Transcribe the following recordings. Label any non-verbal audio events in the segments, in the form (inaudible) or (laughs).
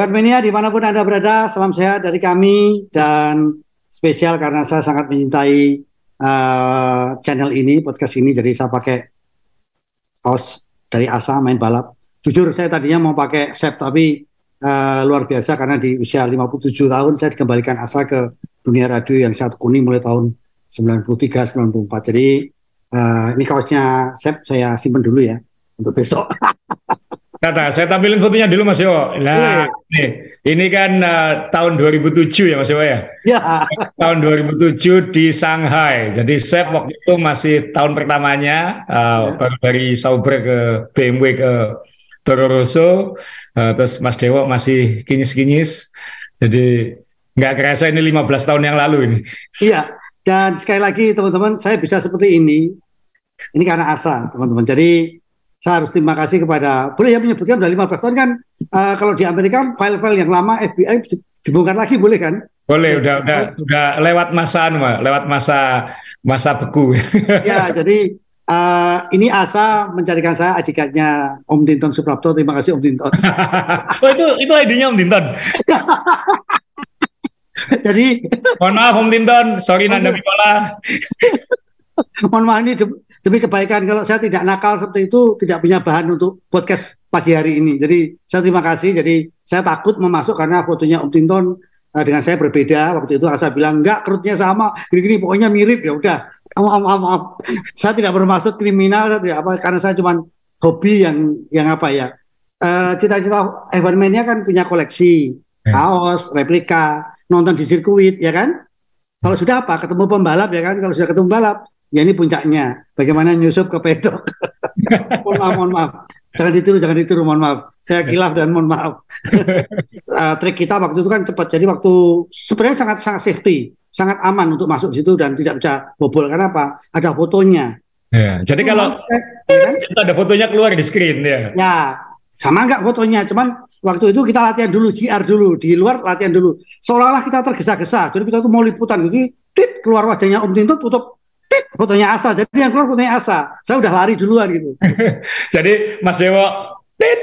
Hewan Mania di mana pun Anda berada, salam sehat dari kami dan spesial karena saya sangat mencintai uh, channel ini, podcast ini, jadi saya pakai host dari Asa main balap. Jujur saya tadinya mau pakai Sep tapi uh, luar biasa karena di usia 57 tahun saya dikembalikan Asa ke dunia radio yang satu kuning mulai tahun 93 94. Jadi uh, ini kaosnya Sep saya simpan dulu ya untuk besok. (laughs) Kata, saya tampilin fotonya dulu Mas Yowo. Nah, ini, ini kan uh, tahun 2007 ya Mas Yowo ya? Ya. tahun 2007 di Shanghai. Jadi Sep waktu itu masih tahun pertamanya, uh, ya. dari Sauber ke BMW ke Toro Rosso, uh, terus Mas Dewo masih kinyis-kinyis. Jadi nggak kerasa ini 15 tahun yang lalu ini. Iya, dan sekali lagi teman-teman, saya bisa seperti ini. Ini karena asa, teman-teman. Jadi saya harus terima kasih kepada boleh ya menyebutkan udah 15 tahun kan uh, kalau di Amerika file-file yang lama FBI dibongkar lagi boleh kan? Boleh, udah udah udah lewat masa anu, lewat masa masa beku. (laughs) ya, jadi uh, ini Asa mencarikan saya adiknya Om Tinton Suprapto. Terima kasih Om Tinton. (laughs) oh itu itu ID-nya Om Tinton. (laughs) jadi mohon maaf Om Tinton, sorry Nanda Bikola. Mohon maaf ini demi kebaikan kalau saya tidak nakal seperti itu tidak punya bahan untuk podcast pagi hari ini. Jadi saya terima kasih. Jadi saya takut memasuk karena fotonya Om Tinton uh, dengan saya berbeda. Waktu itu Asa bilang enggak kerutnya sama, gini-gini pokoknya mirip ya udah. Maaf, maaf, maaf. Saya tidak bermaksud kriminal, saya tidak apa karena saya cuma hobi yang yang apa ya. Uh, cita-cita Evan Mania kan punya koleksi ya. kaos, replika, nonton di sirkuit ya kan? Kalau sudah apa? Ketemu pembalap ya kan? Kalau sudah ketemu pembalap, ya ini puncaknya. Bagaimana nyusup ke pedok. (laughs) mohon maaf, mohon maaf. Jangan ditiru, jangan ditiru, mohon maaf. Saya kilaf dan mohon maaf. uh, (laughs) trik kita waktu itu kan cepat. Jadi waktu sebenarnya sangat sangat safety, sangat aman untuk masuk situ dan tidak bisa bobol. Karena apa? Ada fotonya. Ya, jadi kalau ya kan? (laughs) ada fotonya keluar di screen ya. Ya, sama nggak fotonya. Cuman waktu itu kita latihan dulu GR dulu di luar latihan dulu. Seolah-olah kita tergesa-gesa. Jadi kita tuh mau liputan. Jadi tit keluar wajahnya Om Tinto tutup fotonya Asa. Jadi yang keluar fotonya Asa. Saya udah lari duluan gitu. (laughs) Jadi Mas Dewo, pit,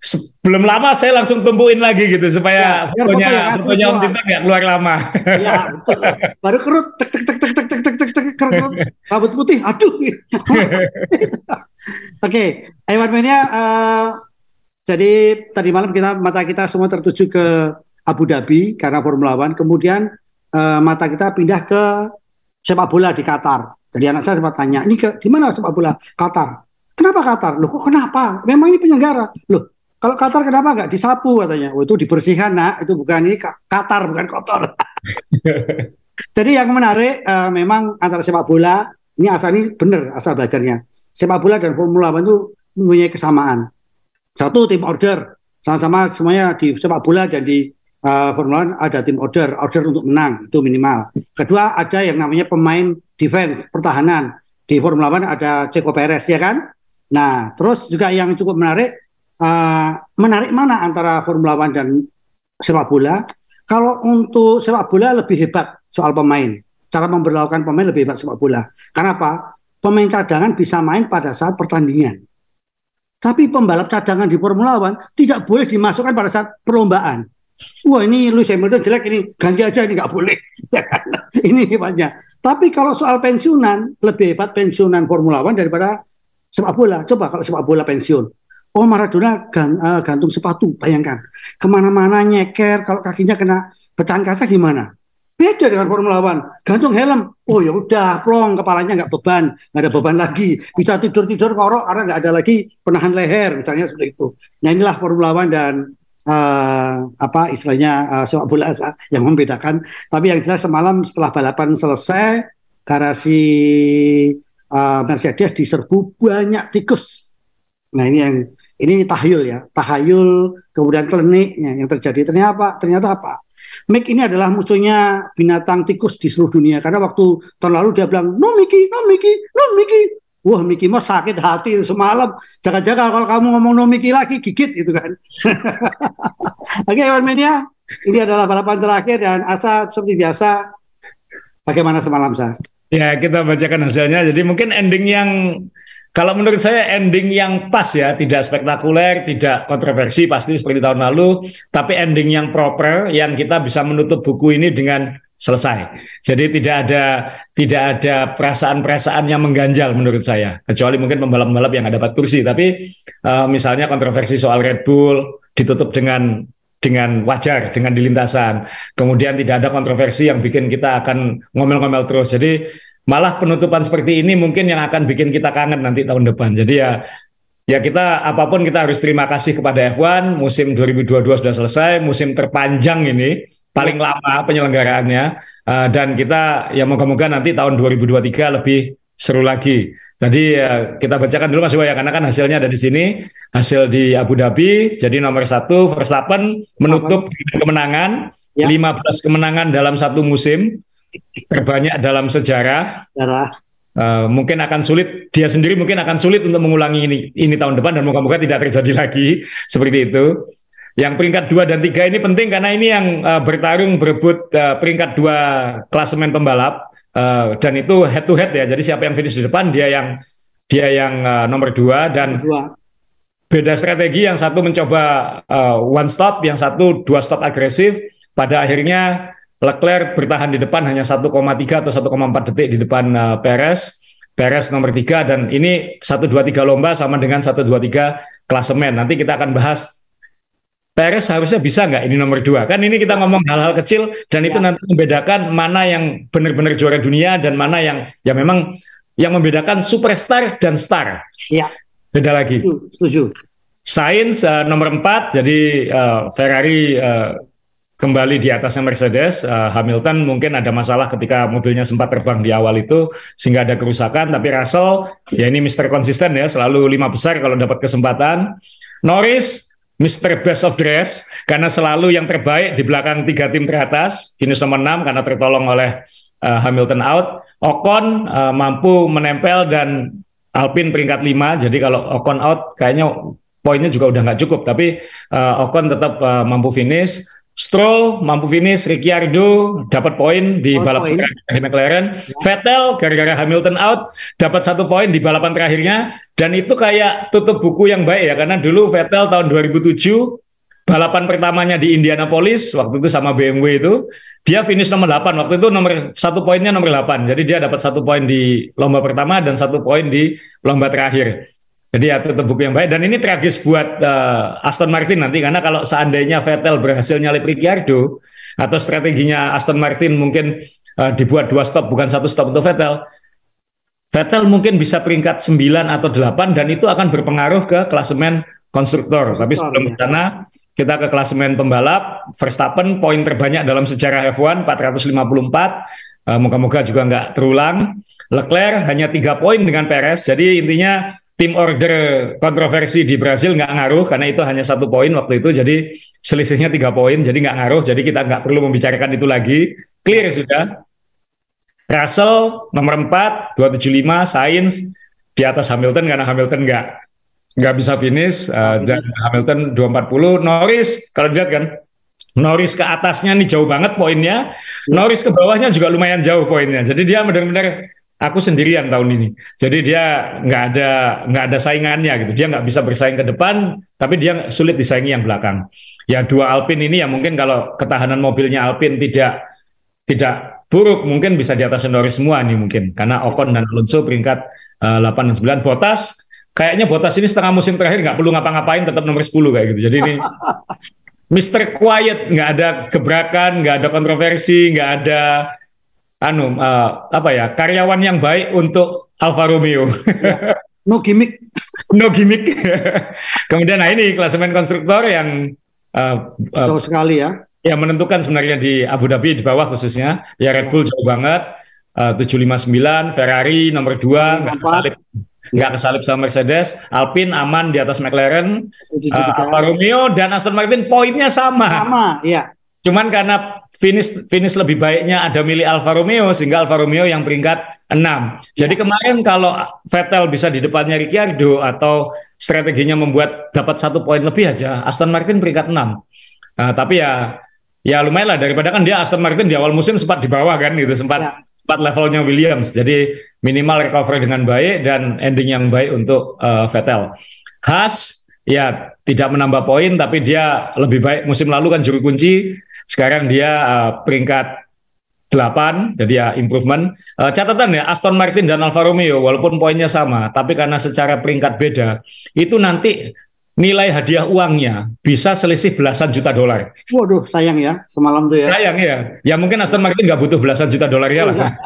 sebelum lama saya langsung tumpuin lagi gitu supaya ya, fotonya foto fotonya Om Tinta nggak keluar lama. Iya, (laughs) betul. Baru kerut, tek tek tek tek tek tek tek tek tek kerut, (laughs) rambut putih, aduh. Oke, okay, Iwan Mania, uh, jadi tadi malam kita mata kita semua tertuju ke Abu Dhabi karena Formula One. Kemudian uh, mata kita pindah ke sepak bola di Qatar. Jadi anak saya sempat tanya, ini ke, gimana sepak bola Qatar? Kenapa Qatar? Loh kok kenapa? Memang ini penyelenggara. Loh kalau Qatar kenapa nggak disapu katanya? Oh itu dibersihkan nak, itu bukan ini Qatar bukan kotor. (laughs) Jadi yang menarik uh, memang antara sepak bola ini asal ini benar asal belajarnya. Sepak bola dan Formula One itu mempunyai kesamaan. Satu tim order, sama-sama semuanya di sepak bola dan di Formula One ada tim order, order untuk menang itu minimal. Kedua ada yang namanya pemain defense, pertahanan. Di Formula One ada Checo Perez ya kan. Nah terus juga yang cukup menarik, uh, menarik mana antara Formula One dan sepak bola? Kalau untuk sepak bola lebih hebat soal pemain, cara memperlakukan pemain lebih hebat sepak bola. Karena apa? Pemain cadangan bisa main pada saat pertandingan. Tapi pembalap cadangan di Formula One tidak boleh dimasukkan pada saat perlombaan. Wah ini Lewis Hamilton jelek ini ganti aja ini nggak boleh. (laughs) Ini hebatnya. Tapi kalau soal pensiunan lebih hebat pensiunan Formula One daripada sepak bola. Coba kalau sepak bola pensiun. Oh Maradona gan, uh, gantung sepatu, bayangkan. Ke mana-mana nyeker, kalau kakinya kena pecahan kaca gimana? Beda dengan Formula One, gantung helm. Oh ya udah, plong kepalanya nggak beban, nggak ada beban lagi. Bisa tidur tidur ngorok karena nggak ada lagi penahan leher, misalnya seperti itu. Nah inilah Formula One dan uh, apa istilahnya uh, sepak bola (laughs) yang membedakan. Tapi yang jelas semalam setelah balapan selesai, garasi uh, Mercedes diserbu banyak tikus. Nah ini yang ini tahayul ya, tahayul kemudian kliniknya yang terjadi ternyata apa? Ternyata apa? Mick ini adalah musuhnya binatang tikus di seluruh dunia karena waktu tahun lalu dia bilang no Mickey, no Mickey, no Mickey, Wah Miki sakit hati semalam. Jaga-jaga kalau kamu ngomong no Miki lagi gigit gitu kan. (laughs) Oke okay, Media, ini adalah balapan terakhir dan Asa seperti biasa. Bagaimana semalam Sa? Ya kita bacakan hasilnya. Jadi mungkin ending yang kalau menurut saya ending yang pas ya, tidak spektakuler, tidak kontroversi pasti seperti tahun lalu, tapi ending yang proper yang kita bisa menutup buku ini dengan selesai. Jadi tidak ada tidak ada perasaan-perasaan yang mengganjal menurut saya, kecuali mungkin pembalap-pembalap yang dapat kursi. Tapi uh, misalnya kontroversi soal Red Bull ditutup dengan dengan wajar dengan di lintasan. Kemudian tidak ada kontroversi yang bikin kita akan ngomel-ngomel terus. Jadi malah penutupan seperti ini mungkin yang akan bikin kita kangen nanti tahun depan. Jadi ya ya kita apa pun kita harus terima kasih kepada F1 musim 2022 sudah selesai, musim terpanjang ini paling lama penyelenggaraannya uh, dan kita ya moga-moga nanti tahun 2023 lebih seru lagi. Jadi uh, kita bacakan dulu Mas Iwa ya karena kan hasilnya ada di sini hasil di Abu Dhabi jadi nomor satu Verstappen menutup kemenangan ya. 15 kemenangan dalam satu musim terbanyak dalam sejarah. Sejarah. Uh, mungkin akan sulit dia sendiri mungkin akan sulit untuk mengulangi ini ini tahun depan dan moga-moga tidak terjadi lagi (laughs) seperti itu. Yang peringkat dua dan tiga ini penting karena ini yang uh, bertarung berebut uh, peringkat dua klasemen pembalap uh, dan itu head to head ya. Jadi siapa yang finish di depan dia yang dia yang uh, nomor dua dan dua. beda strategi yang satu mencoba uh, one stop, yang satu dua stop agresif. Pada akhirnya Leclerc bertahan di depan hanya 1,3 atau 1,4 detik di depan uh, Perez. Perez nomor 3 dan ini 1 2 3 lomba sama dengan 1 2 3 klasemen. Nanti kita akan bahas Perez harusnya bisa nggak ini nomor 2. Kan ini kita ngomong hal-hal kecil dan ya. itu nanti membedakan mana yang benar-benar juara dunia dan mana yang ya memang yang membedakan superstar dan star. Iya. Beda lagi. Setuju. Sains uh, nomor 4 jadi uh, Ferrari uh, kembali di atasnya Mercedes. Uh, Hamilton mungkin ada masalah ketika mobilnya sempat terbang di awal itu sehingga ada kerusakan. Tapi Russell ya ini Mister konsisten ya, selalu lima besar kalau dapat kesempatan. Norris Mister Best of Dress karena selalu yang terbaik di belakang tiga tim teratas. Finish nomor 6 karena tertolong oleh uh, Hamilton out. Ocon uh, mampu menempel dan Alpine peringkat 5. Jadi kalau Ocon out kayaknya poinnya juga udah nggak cukup. Tapi uh, Ocon tetap uh, mampu finish. Stroll mampu finish, Ricciardo dapat poin di oh, balapan terakhir di McLaren, ya. Vettel gara-gara Hamilton out dapat satu poin di balapan terakhirnya. Dan itu kayak tutup buku yang baik ya karena dulu Vettel tahun 2007 balapan pertamanya di Indianapolis waktu itu sama BMW itu dia finish nomor 8 waktu itu nomor satu poinnya nomor 8 jadi dia dapat satu poin di lomba pertama dan satu poin di lomba terakhir jadi ya tutup buku yang baik dan ini tragis buat uh, Aston Martin nanti karena kalau seandainya Vettel berhasil nyalip Ricciardo atau strateginya Aston Martin mungkin uh, dibuat dua stop bukan satu stop untuk Vettel, Vettel mungkin bisa peringkat 9 atau 8 dan itu akan berpengaruh ke klasemen konstruktor. Tapi sebelum ke sana kita ke klasemen pembalap, Verstappen poin terbanyak dalam sejarah F1 454. Uh, moga-moga juga nggak terulang. Leclerc hanya tiga poin dengan Perez. Jadi intinya tim order kontroversi di Brasil nggak ngaruh karena itu hanya satu poin waktu itu. Jadi selisihnya tiga poin jadi nggak ngaruh. Jadi kita nggak perlu membicarakan itu lagi. Clear sudah. Russell nomor 4 275 Sainz di atas Hamilton karena Hamilton nggak nggak bisa finish. Uh, dan Hamilton 240 Norris kalau dilihat kan Norris ke atasnya nih jauh banget poinnya. Ya. Norris ke bawahnya juga lumayan jauh poinnya. Jadi dia benar-benar aku sendirian tahun ini. Jadi dia nggak ada nggak ada saingannya gitu. Dia nggak bisa bersaing ke depan, tapi dia sulit disaingi yang belakang. Ya dua Alpine ini ya mungkin kalau ketahanan mobilnya Alpine tidak tidak buruk mungkin bisa di atas Norris semua nih mungkin karena Ocon dan Alonso peringkat uh, eh, 8 dan 9 Bottas kayaknya Bottas ini setengah musim terakhir nggak perlu ngapa-ngapain tetap nomor 10 kayak gitu. Jadi ini (laughs) Mr. Quiet nggak ada gebrakan, nggak ada kontroversi, nggak ada anu uh, apa ya karyawan yang baik untuk Alfa Romeo. Ya. No gimmick. (laughs) no gimmick. Kemudian nah ini klasemen konstruktor yang uh, uh, jauh sekali ya. Yang menentukan sebenarnya di Abu Dhabi di bawah khususnya. Ya Red ya. Bull jauh banget. Uh, 759, Ferrari nomor 2 nggak kesalip nggak kesalip sama Mercedes, Alpine aman di atas McLaren, uh, Alfa Romeo dan Aston Martin poinnya sama. Sama, iya. Cuman karena finish finish lebih baiknya ada milih Alfa Romeo sehingga Alfa Romeo yang peringkat 6. Jadi ya. kemarin kalau Vettel bisa di depannya Ricciardo atau strateginya membuat dapat satu poin lebih aja, Aston Martin peringkat 6. Nah, tapi ya ya lumayan lah daripada kan dia Aston Martin di awal musim sempat di bawah kan gitu sempat ya. empat levelnya Williams. Jadi minimal recovery dengan baik dan ending yang baik untuk uh, Vettel. Haas ya tidak menambah poin tapi dia lebih baik musim lalu kan juru kunci sekarang dia uh, peringkat 8 jadi ya improvement uh, catatan ya Aston Martin dan Alfa Romeo walaupun poinnya sama tapi karena secara peringkat beda itu nanti nilai hadiah uangnya bisa selisih belasan juta dolar. Waduh, sayang ya semalam tuh ya. Sayang ya. Ya mungkin Aston Martin nggak butuh belasan juta dolar ya lah.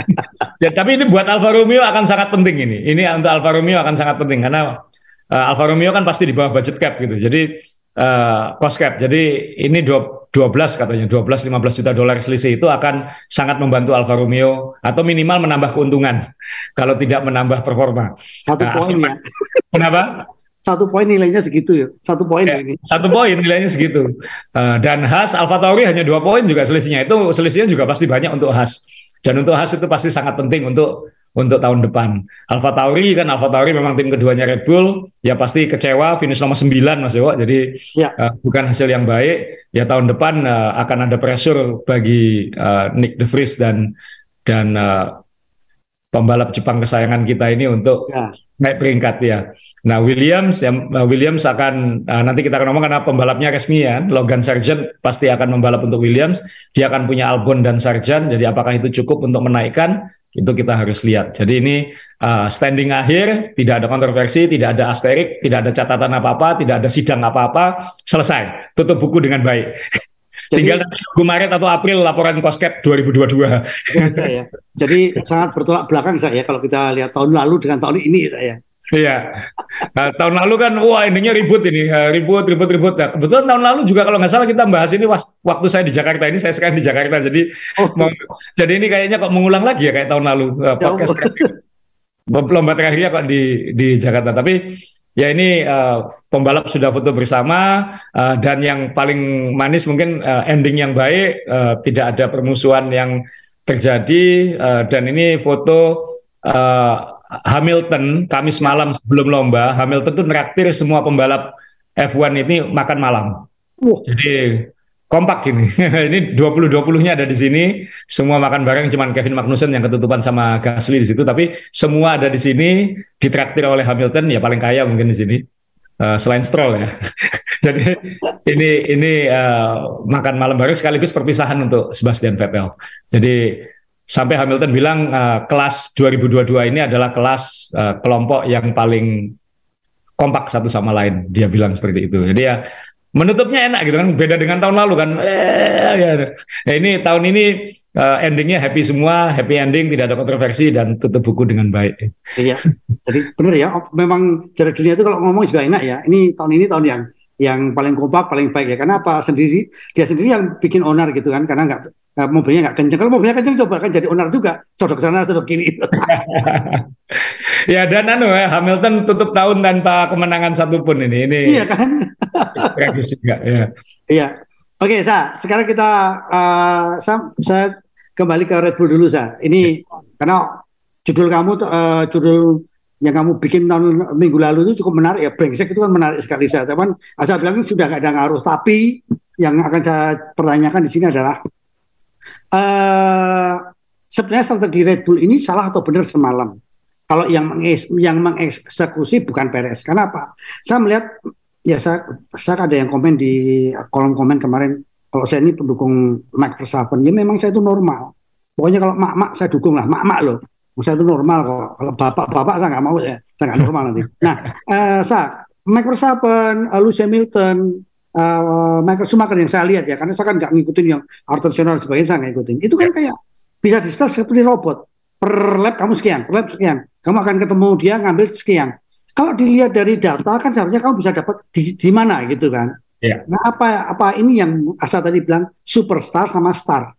(laughs) ya, tapi ini buat Alfa Romeo akan sangat penting ini. Ini untuk Alfa Romeo akan sangat penting karena uh, Alfa Romeo kan pasti di bawah budget cap gitu. Jadi uh, cost cap. Jadi ini 12 katanya 12 15 juta dolar selisih itu akan sangat membantu Alfa Romeo atau minimal menambah keuntungan (laughs) kalau tidak menambah performa. Satu nah, poin ya. Kenapa? satu poin nilainya segitu ya satu poin ya, ini satu poin nilainya segitu uh, dan Has Alfa Tauri hanya dua poin juga selisihnya itu selisihnya juga pasti banyak untuk Has dan untuk Has itu pasti sangat penting untuk untuk tahun depan. Alfa Tauri kan Alfa Tauri memang tim keduanya Red Bull, ya pasti kecewa finish nomor 9 Mas Dewa. Jadi ya. uh, bukan hasil yang baik. Ya tahun depan uh, akan ada pressure bagi uh, Nick De Vries dan dan uh, pembalap Jepang kesayangan kita ini untuk ya. naik peringkat ya. Nah Williams ya Williams akan uh, nanti kita akan ngomong karena pembalapnya resmi ya. Logan Sargent pasti akan membalap untuk Williams. Dia akan punya Albon dan Sargent. Jadi apakah itu cukup untuk menaikkan? Itu kita harus lihat. Jadi ini uh, standing akhir tidak ada kontroversi tidak ada asterik tidak ada catatan apa apa tidak ada sidang apa apa selesai. Tutup buku dengan baik. Jadi, Tinggal nanti Maret atau April laporan Koskep 2022. Ya, ya. Jadi sangat bertolak belakang saya kalau kita lihat tahun lalu dengan tahun ini saya. Iya. Nah, tahun lalu kan wah ininya ribut ini, ribut, ribut, ribut. Nah, kebetulan tahun lalu juga kalau nggak salah kita bahas ini waktu saya di Jakarta ini, saya sekarang di Jakarta. Jadi oh. mau, jadi ini kayaknya kok mengulang lagi ya kayak tahun lalu uh, podcast ya, lomba terakhirnya kok di di Jakarta. Tapi ya ini uh, pembalap sudah foto bersama uh, dan yang paling manis mungkin uh, ending yang baik, uh, tidak ada permusuhan yang terjadi uh, dan ini foto uh, Hamilton Kamis malam sebelum lomba, Hamilton tuh neraktir semua pembalap F1 ini makan malam. Uh. Jadi kompak ini. (laughs) ini 20-20-nya ada di sini. Semua makan bareng cuman Kevin Magnussen yang ketutupan sama Gasly di situ, tapi semua ada di sini ditraktir oleh Hamilton ya paling kaya mungkin di sini. Uh, selain Stroll ya. (laughs) Jadi ini ini uh, makan malam bareng sekaligus perpisahan untuk Sebastian Vettel. Jadi sampai Hamilton bilang uh, kelas 2022 ini adalah kelas uh, kelompok yang paling kompak satu sama lain. Dia bilang seperti itu. Jadi ya menutupnya enak gitu kan, beda dengan tahun lalu kan. Eh, ya. Nah, ini tahun ini uh, endingnya happy semua, happy ending, tidak ada kontroversi dan tutup buku dengan baik. Iya, jadi benar ya. Memang dari dunia itu kalau ngomong juga enak ya. Ini tahun ini tahun yang yang paling kompak, paling baik ya. Karena apa? Sendiri dia sendiri yang bikin owner gitu kan, karena nggak Nah, mobilnya nggak kenceng. Kalau mobilnya kenceng coba kan jadi owner juga. Sodok sana, sodok kiri. (laughs) ya dan anu ya, Hamilton tutup tahun tanpa kemenangan satupun ini. Ini iya kan? (laughs) tragis juga. Ya. Iya. Oke, sa. Sekarang kita uh, sa, saya kembali ke Red Bull dulu sa. Ini karena judul kamu uh, judul yang kamu bikin tahun minggu lalu itu cukup menarik ya brengsek itu kan menarik sekali saya teman asal bilang sudah nggak ada ngaruh tapi yang akan saya pertanyakan di sini adalah uh, sebenarnya strategi Red Bull ini salah atau benar semalam. Kalau yang menges yang mengeksekusi bukan Perez. Kenapa? Saya melihat ya saya, saya ada yang komen di kolom komen kemarin kalau saya ini pendukung Max Verstappen ya memang saya itu normal. Pokoknya kalau mak-mak saya dukung lah, mak-mak loh. Saya itu normal kok. Kalau bapak-bapak saya nggak mau ya, saya nggak normal nanti. Nah, uh, saya Max Verstappen, uh, Lewis Hamilton, uh, Michael Schumacher yang saya lihat ya karena saya kan nggak ngikutin yang Arthur Senna dan sebagainya saya nggak ngikutin. Itu kan ya. kayak bisa di setel seperti robot. Per lap kamu sekian per lap sekian. Kamu akan ketemu dia ngambil sekian. Kalau dilihat dari data kan seharusnya kamu bisa dapat di, di mana gitu kan? Ya. nah apa apa ini yang asal tadi bilang superstar sama star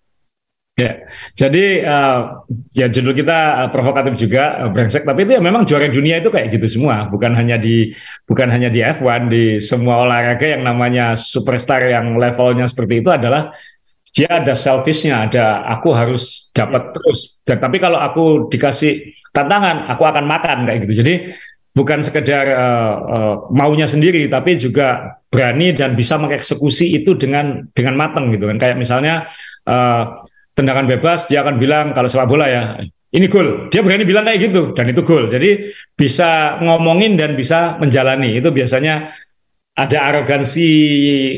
Ya, jadi uh, ya judul kita uh, provokatif juga uh, brengsek, tapi itu ya memang juara dunia itu kayak gitu semua, bukan hanya di bukan hanya di F1 di semua olahraga yang namanya superstar yang levelnya seperti itu adalah dia ada selfishnya, ada aku harus dapat terus. Dan tapi kalau aku dikasih tantangan, aku akan makan kayak gitu. Jadi bukan sekedar uh, uh, maunya sendiri, tapi juga berani dan bisa mengeksekusi itu dengan dengan matang gitu kan. Kayak misalnya uh, tendangan bebas dia akan bilang kalau sepak bola ya ini gol. Dia berani bilang kayak gitu dan itu gol. Jadi bisa ngomongin dan bisa menjalani. Itu biasanya ada arogansi,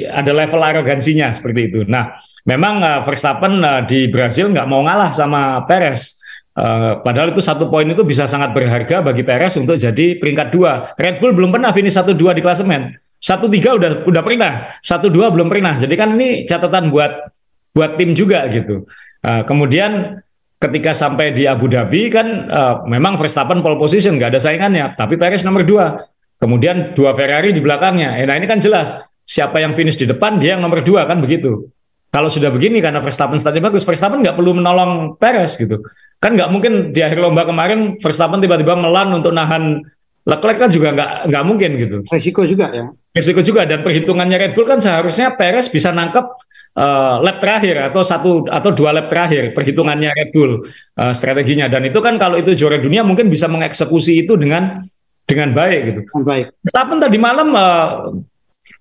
ada level arogansinya seperti itu. Nah, memang uh, Verstappen uh, di Brazil nggak mau ngalah sama Perez. Uh, padahal itu satu poin itu bisa sangat berharga bagi Perez untuk jadi peringkat dua. Red Bull belum pernah finish satu dua di klasemen. Satu tiga udah udah pernah, satu dua belum pernah. Jadi kan ini catatan buat buat tim juga gitu. Uh, kemudian ketika sampai di Abu Dhabi kan uh, memang Verstappen pole position nggak ada saingannya, tapi Perez nomor dua. Kemudian dua Ferrari di belakangnya. Eh, nah ini kan jelas siapa yang finish di depan dia yang nomor dua kan begitu. Kalau sudah begini karena Verstappen startnya bagus, Verstappen nggak perlu menolong Perez gitu. Kan nggak mungkin di akhir lomba kemarin Verstappen tiba-tiba melan untuk nahan Leclerc kan juga nggak nggak mungkin gitu. Resiko juga ya. Resiko juga dan perhitungannya Red Bull kan seharusnya Perez bisa nangkep uh, lap terakhir atau satu atau dua lap terakhir perhitungannya Red Bull uh, strateginya. Dan itu kan kalau itu juara dunia mungkin bisa mengeksekusi itu dengan dengan baik gitu. Baik. Verstappen tadi malam uh,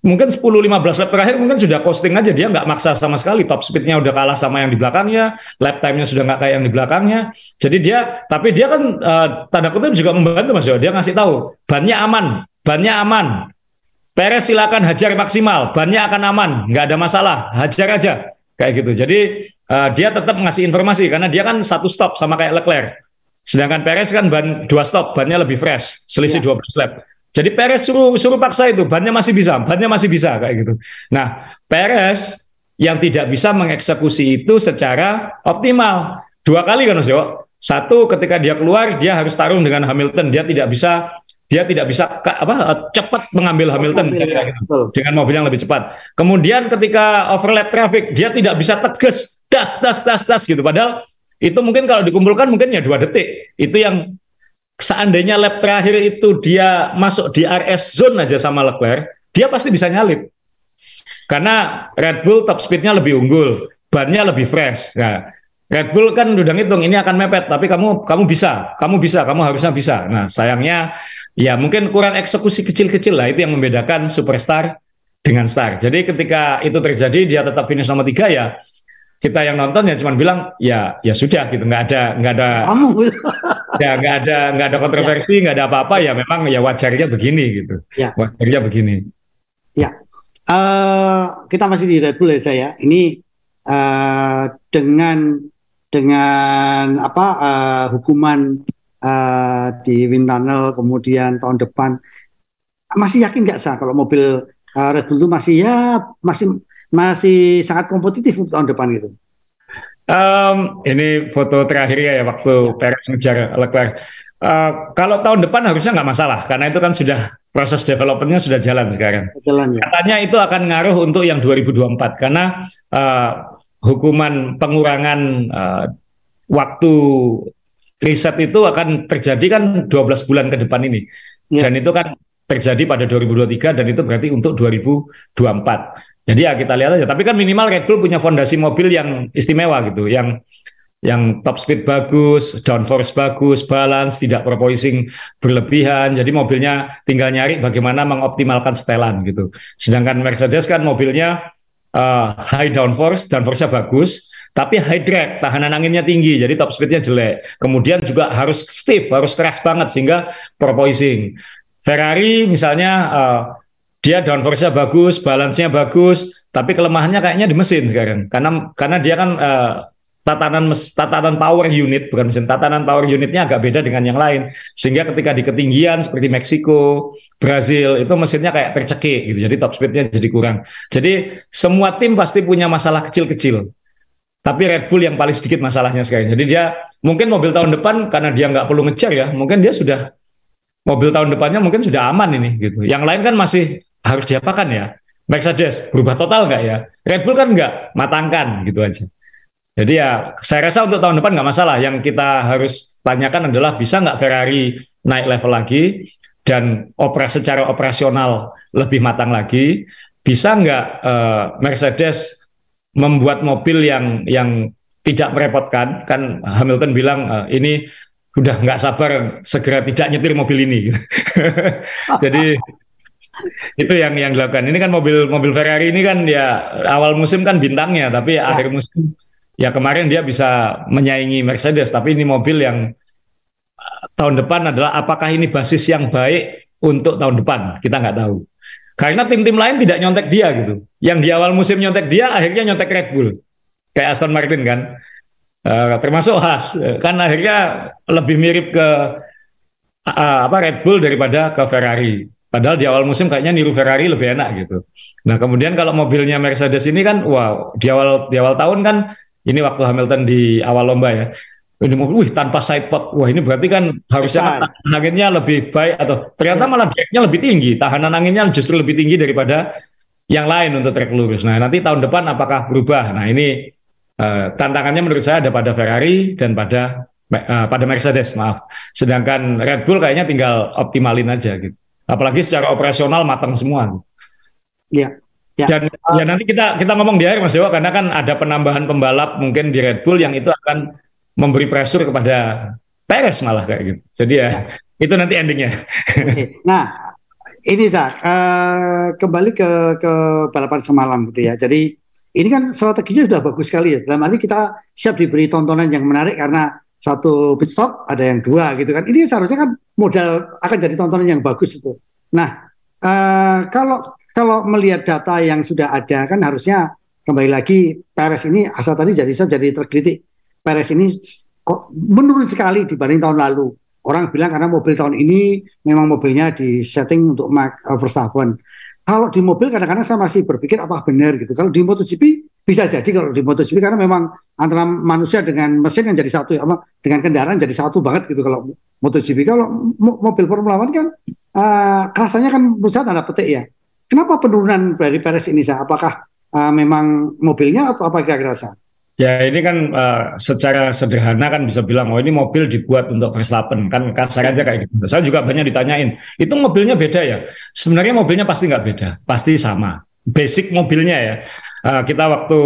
mungkin 10-15 lap terakhir mungkin sudah costing aja. Dia nggak maksa sama sekali. Top speednya udah kalah sama yang di belakangnya. Lap time-nya sudah nggak kayak yang di belakangnya. Jadi dia tapi dia kan uh, tanda kutip juga membantu mas Yo dia ngasih tahu bannya aman bannya aman Perez silakan hajar maksimal, bannya akan aman, nggak ada masalah, hajar aja kayak gitu. Jadi uh, dia tetap ngasih informasi karena dia kan satu stop sama kayak Leclerc. Sedangkan Perez kan ban dua stop, bannya lebih fresh, selisih ya. 12 lap. Jadi Perez suruh suruh paksa itu, bannya masih bisa, bannya masih bisa kayak gitu. Nah, Perez yang tidak bisa mengeksekusi itu secara optimal. Dua kali kan Mas Yo. Satu ketika dia keluar dia harus tarung dengan Hamilton, dia tidak bisa dia tidak bisa apa cepat mengambil Hamilton Mobil, ya, gitu, dengan mobil yang lebih cepat. Kemudian ketika overlap traffic dia tidak bisa tegas das das das das gitu. Padahal itu mungkin kalau dikumpulkan mungkin ya dua detik. Itu yang seandainya lap terakhir itu dia masuk di RS zone aja sama Leclerc, dia pasti bisa nyalip. Karena Red Bull top speednya lebih unggul, bannya lebih fresh. Nah, Red Bull kan udah ngitung ini akan mepet, tapi kamu kamu bisa, kamu bisa, kamu harusnya bisa. Nah, sayangnya Ya mungkin kurang eksekusi kecil-kecil lah itu yang membedakan superstar dengan star. Jadi ketika itu terjadi dia tetap finish nomor tiga ya kita yang nonton ya cuma bilang ya ya sudah gitu nggak ada nggak ada Kamu. (laughs) ya nggak ada nggak ada kontroversi nggak ada apa-apa ya memang ya wajarnya begini gitu ya. wajarnya begini ya uh, kita masih di Red Bull ya saya ini uh, dengan dengan apa uh, hukuman uh, di wind tunnel kemudian tahun depan masih yakin nggak sah kalau mobil uh, Red Bull itu masih ya masih masih sangat kompetitif untuk tahun depan gitu. Um, ini foto terakhir ya, ya waktu ya. Perez ngejar Leclerc. Uh, kalau tahun depan harusnya nggak masalah karena itu kan sudah proses developmentnya sudah jalan sekarang. Jalan, ya. Katanya itu akan ngaruh untuk yang 2024 karena uh, hukuman pengurangan uh, waktu riset itu akan terjadi kan 12 bulan ke depan ini. Ya. Dan itu kan terjadi pada 2023 dan itu berarti untuk 2024. Jadi ya kita lihat aja. Tapi kan minimal Red Bull punya fondasi mobil yang istimewa gitu, yang yang top speed bagus, downforce bagus, balance, tidak proposing berlebihan. Jadi mobilnya tinggal nyari bagaimana mengoptimalkan setelan gitu. Sedangkan Mercedes kan mobilnya uh, high downforce, downforce-nya bagus, tapi high drag, tahanan anginnya tinggi, jadi top speednya jelek. Kemudian juga harus stiff, harus keras banget sehingga porpoising. Ferrari misalnya uh, dia downforce-nya bagus, balance-nya bagus, tapi kelemahannya kayaknya di mesin sekarang. Karena karena dia kan uh, tatanan tatanan power unit bukan mesin tatanan power unitnya agak beda dengan yang lain sehingga ketika di ketinggian seperti Meksiko, Brazil itu mesinnya kayak tercekik gitu jadi top speednya jadi kurang jadi semua tim pasti punya masalah kecil-kecil tapi Red Bull yang paling sedikit masalahnya sekarang. Jadi dia mungkin mobil tahun depan karena dia nggak perlu ngejar ya, mungkin dia sudah mobil tahun depannya mungkin sudah aman ini gitu. Yang lain kan masih harus diapakan ya. Mercedes berubah total nggak ya? Red Bull kan nggak matangkan gitu aja. Jadi ya saya rasa untuk tahun depan nggak masalah. Yang kita harus tanyakan adalah bisa nggak Ferrari naik level lagi dan operasi secara operasional lebih matang lagi. Bisa nggak uh, Mercedes membuat mobil yang yang tidak merepotkan kan Hamilton bilang uh, ini udah nggak sabar segera tidak nyetir mobil ini (laughs) jadi itu yang yang dilakukan ini kan mobil mobil Ferrari ini kan ya awal musim kan bintangnya tapi ya. akhir musim ya kemarin dia bisa menyaingi Mercedes, tapi ini mobil yang uh, tahun depan adalah apakah ini basis yang baik untuk tahun depan? Kita nggak tahu. Karena tim-tim lain tidak nyontek dia gitu. Yang di awal musim nyontek dia, akhirnya nyontek Red Bull. Kayak Aston Martin kan. Uh, termasuk Haas. Kan akhirnya lebih mirip ke uh, apa Red Bull daripada ke Ferrari. Padahal di awal musim kayaknya niru Ferrari lebih enak gitu. Nah kemudian kalau mobilnya Mercedes ini kan, wow di awal di awal tahun kan ini waktu Hamilton di awal lomba ya. Ini mobil, wih tanpa sidepod, wah ini berarti kan harusnya tahanan anginnya lebih baik atau ternyata ya. malah dragnya lebih tinggi, tahanan anginnya justru lebih tinggi daripada yang lain untuk trek lurus. Nah nanti tahun depan apakah berubah? Nah ini uh, tantangannya menurut saya ada pada Ferrari dan pada uh, pada Mercedes maaf. Sedangkan Red Bull kayaknya tinggal optimalin aja gitu. Apalagi secara operasional matang semua. Iya. Ya. Dan uh, ya nanti kita kita ngomong di akhir Mas Dewa karena kan ada penambahan pembalap mungkin di Red Bull yang itu akan memberi pressure kepada Perez malah kayak gitu. Jadi ya, ya. itu nanti endingnya. Okay. Nah ini sa uh, kembali ke ke balapan semalam gitu ya. Jadi ini kan strateginya sudah bagus sekali ya. Dalam arti kita siap diberi tontonan yang menarik karena satu pit stop ada yang dua gitu kan. Ini seharusnya kan modal akan jadi tontonan yang bagus itu. Nah, uh, kalau kalau melihat data yang sudah ada kan harusnya kembali lagi Perez ini asal tadi jadi saya jadi terkritik. Perez ini kok menurun sekali dibanding tahun lalu. Orang bilang karena mobil tahun ini memang mobilnya di setting untuk Max uh, Verstappen. Kalau di mobil kadang-kadang saya masih berpikir apa benar gitu. Kalau di MotoGP bisa jadi kalau di MotoGP karena memang antara manusia dengan mesin yang jadi satu ya, dengan kendaraan jadi satu banget gitu kalau MotoGP. Kalau mobil Formula One kan uh, rasanya kan pusat tanda petik ya. Kenapa penurunan dari Perez ini sah? Apakah uh, memang mobilnya atau apa kira-kira sah? Ya ini kan uh, secara sederhana kan bisa bilang oh ini mobil dibuat untuk Verstappen kan kasar aja kayak gitu. Saya juga banyak ditanyain itu mobilnya beda ya. Sebenarnya mobilnya pasti nggak beda, pasti sama. Basic mobilnya ya. Uh, kita waktu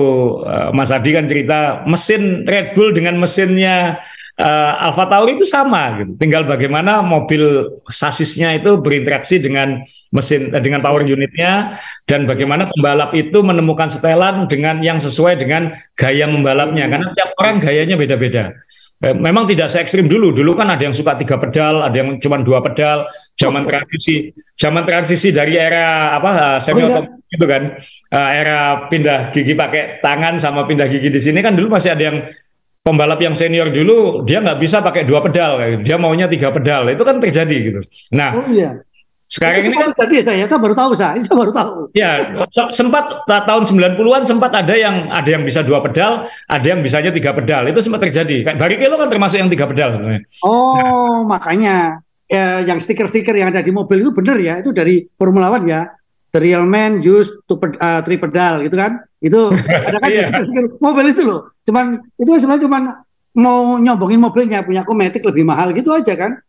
uh, Mas Adi kan cerita mesin Red Bull dengan mesinnya uh, Alfa Tauri itu sama gitu. Tinggal bagaimana mobil sasisnya itu berinteraksi dengan mesin uh, dengan power unitnya dan bagaimana pembalap itu menemukan setelan dengan yang sesuai dengan gaya membalapnya karena tiap orang gayanya beda-beda. Eh, memang tidak se ekstrim dulu. Dulu kan ada yang suka tiga pedal, ada yang cuma dua pedal. Zaman oh. transisi, zaman transisi dari era apa semi oh, iya. itu kan, era pindah gigi pakai tangan sama pindah gigi di sini kan dulu masih ada yang pembalap yang senior dulu dia nggak bisa pakai dua pedal dia maunya tiga pedal. Itu kan terjadi gitu. Nah oh, iya. sekarang itu ini kan terjadi saya. Saya baru tahu saya. Saya baru tahu. Ya sempat tahun 90-an sempat ada yang ada yang bisa dua pedal ada yang bisanya tiga pedal. Itu sempat terjadi. Barrichello kan termasuk yang tiga pedal sebenarnya. Oh nah. makanya ya, yang stiker-stiker yang ada di mobil itu benar ya. Itu dari Formula One ya the real man use to uh, three pedal gitu kan? Itu (laughs) ada kan yeah. mobil itu loh. Cuman itu sebenarnya cuman mau nyombongin mobilnya punya kometik lebih mahal gitu aja kan?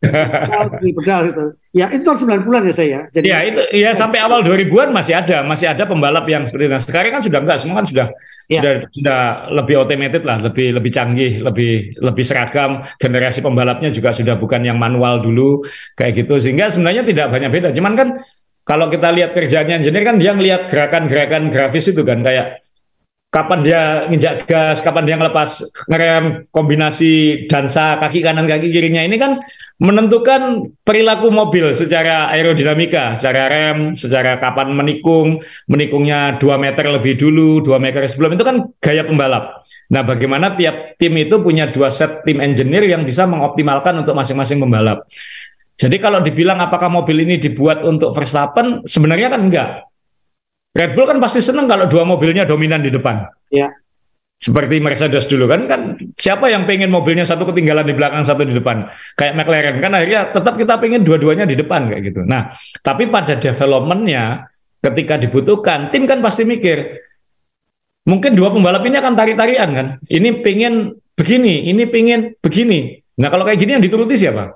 Di (laughs) pedal itu ya itu tahun 90-an ya saya. Jadi ya itu ya (laughs) sampai awal 2000-an masih ada masih ada pembalap yang seperti itu. Nah, sekarang kan sudah enggak semua kan sudah ya. sudah sudah lebih automated lah lebih lebih canggih lebih lebih seragam. Generasi pembalapnya juga sudah bukan yang manual dulu kayak gitu. Sehingga sebenarnya tidak banyak beda. Cuman kan kalau kita lihat kerjanya engineer kan dia ngelihat gerakan-gerakan grafis itu kan kayak kapan dia nginjak gas, kapan dia ngelepas ngerem, kombinasi dansa kaki kanan kaki kirinya ini kan menentukan perilaku mobil secara aerodinamika, secara rem, secara kapan menikung, menikungnya 2 meter lebih dulu, 2 meter sebelum itu kan gaya pembalap. Nah, bagaimana tiap tim itu punya dua set tim engineer yang bisa mengoptimalkan untuk masing-masing pembalap. Jadi kalau dibilang apakah mobil ini dibuat untuk Verstappen, sebenarnya kan enggak. Red Bull kan pasti senang kalau dua mobilnya dominan di depan. Ya. Seperti Mercedes dulu kan, kan siapa yang pengen mobilnya satu ketinggalan di belakang satu di depan, kayak McLaren kan akhirnya tetap kita pengen dua-duanya di depan kayak gitu. Nah, tapi pada developmentnya ketika dibutuhkan, tim kan pasti mikir, mungkin dua pembalap ini akan tarik-tarian kan, ini pengen begini, ini pengen begini. Nah kalau kayak gini yang dituruti siapa?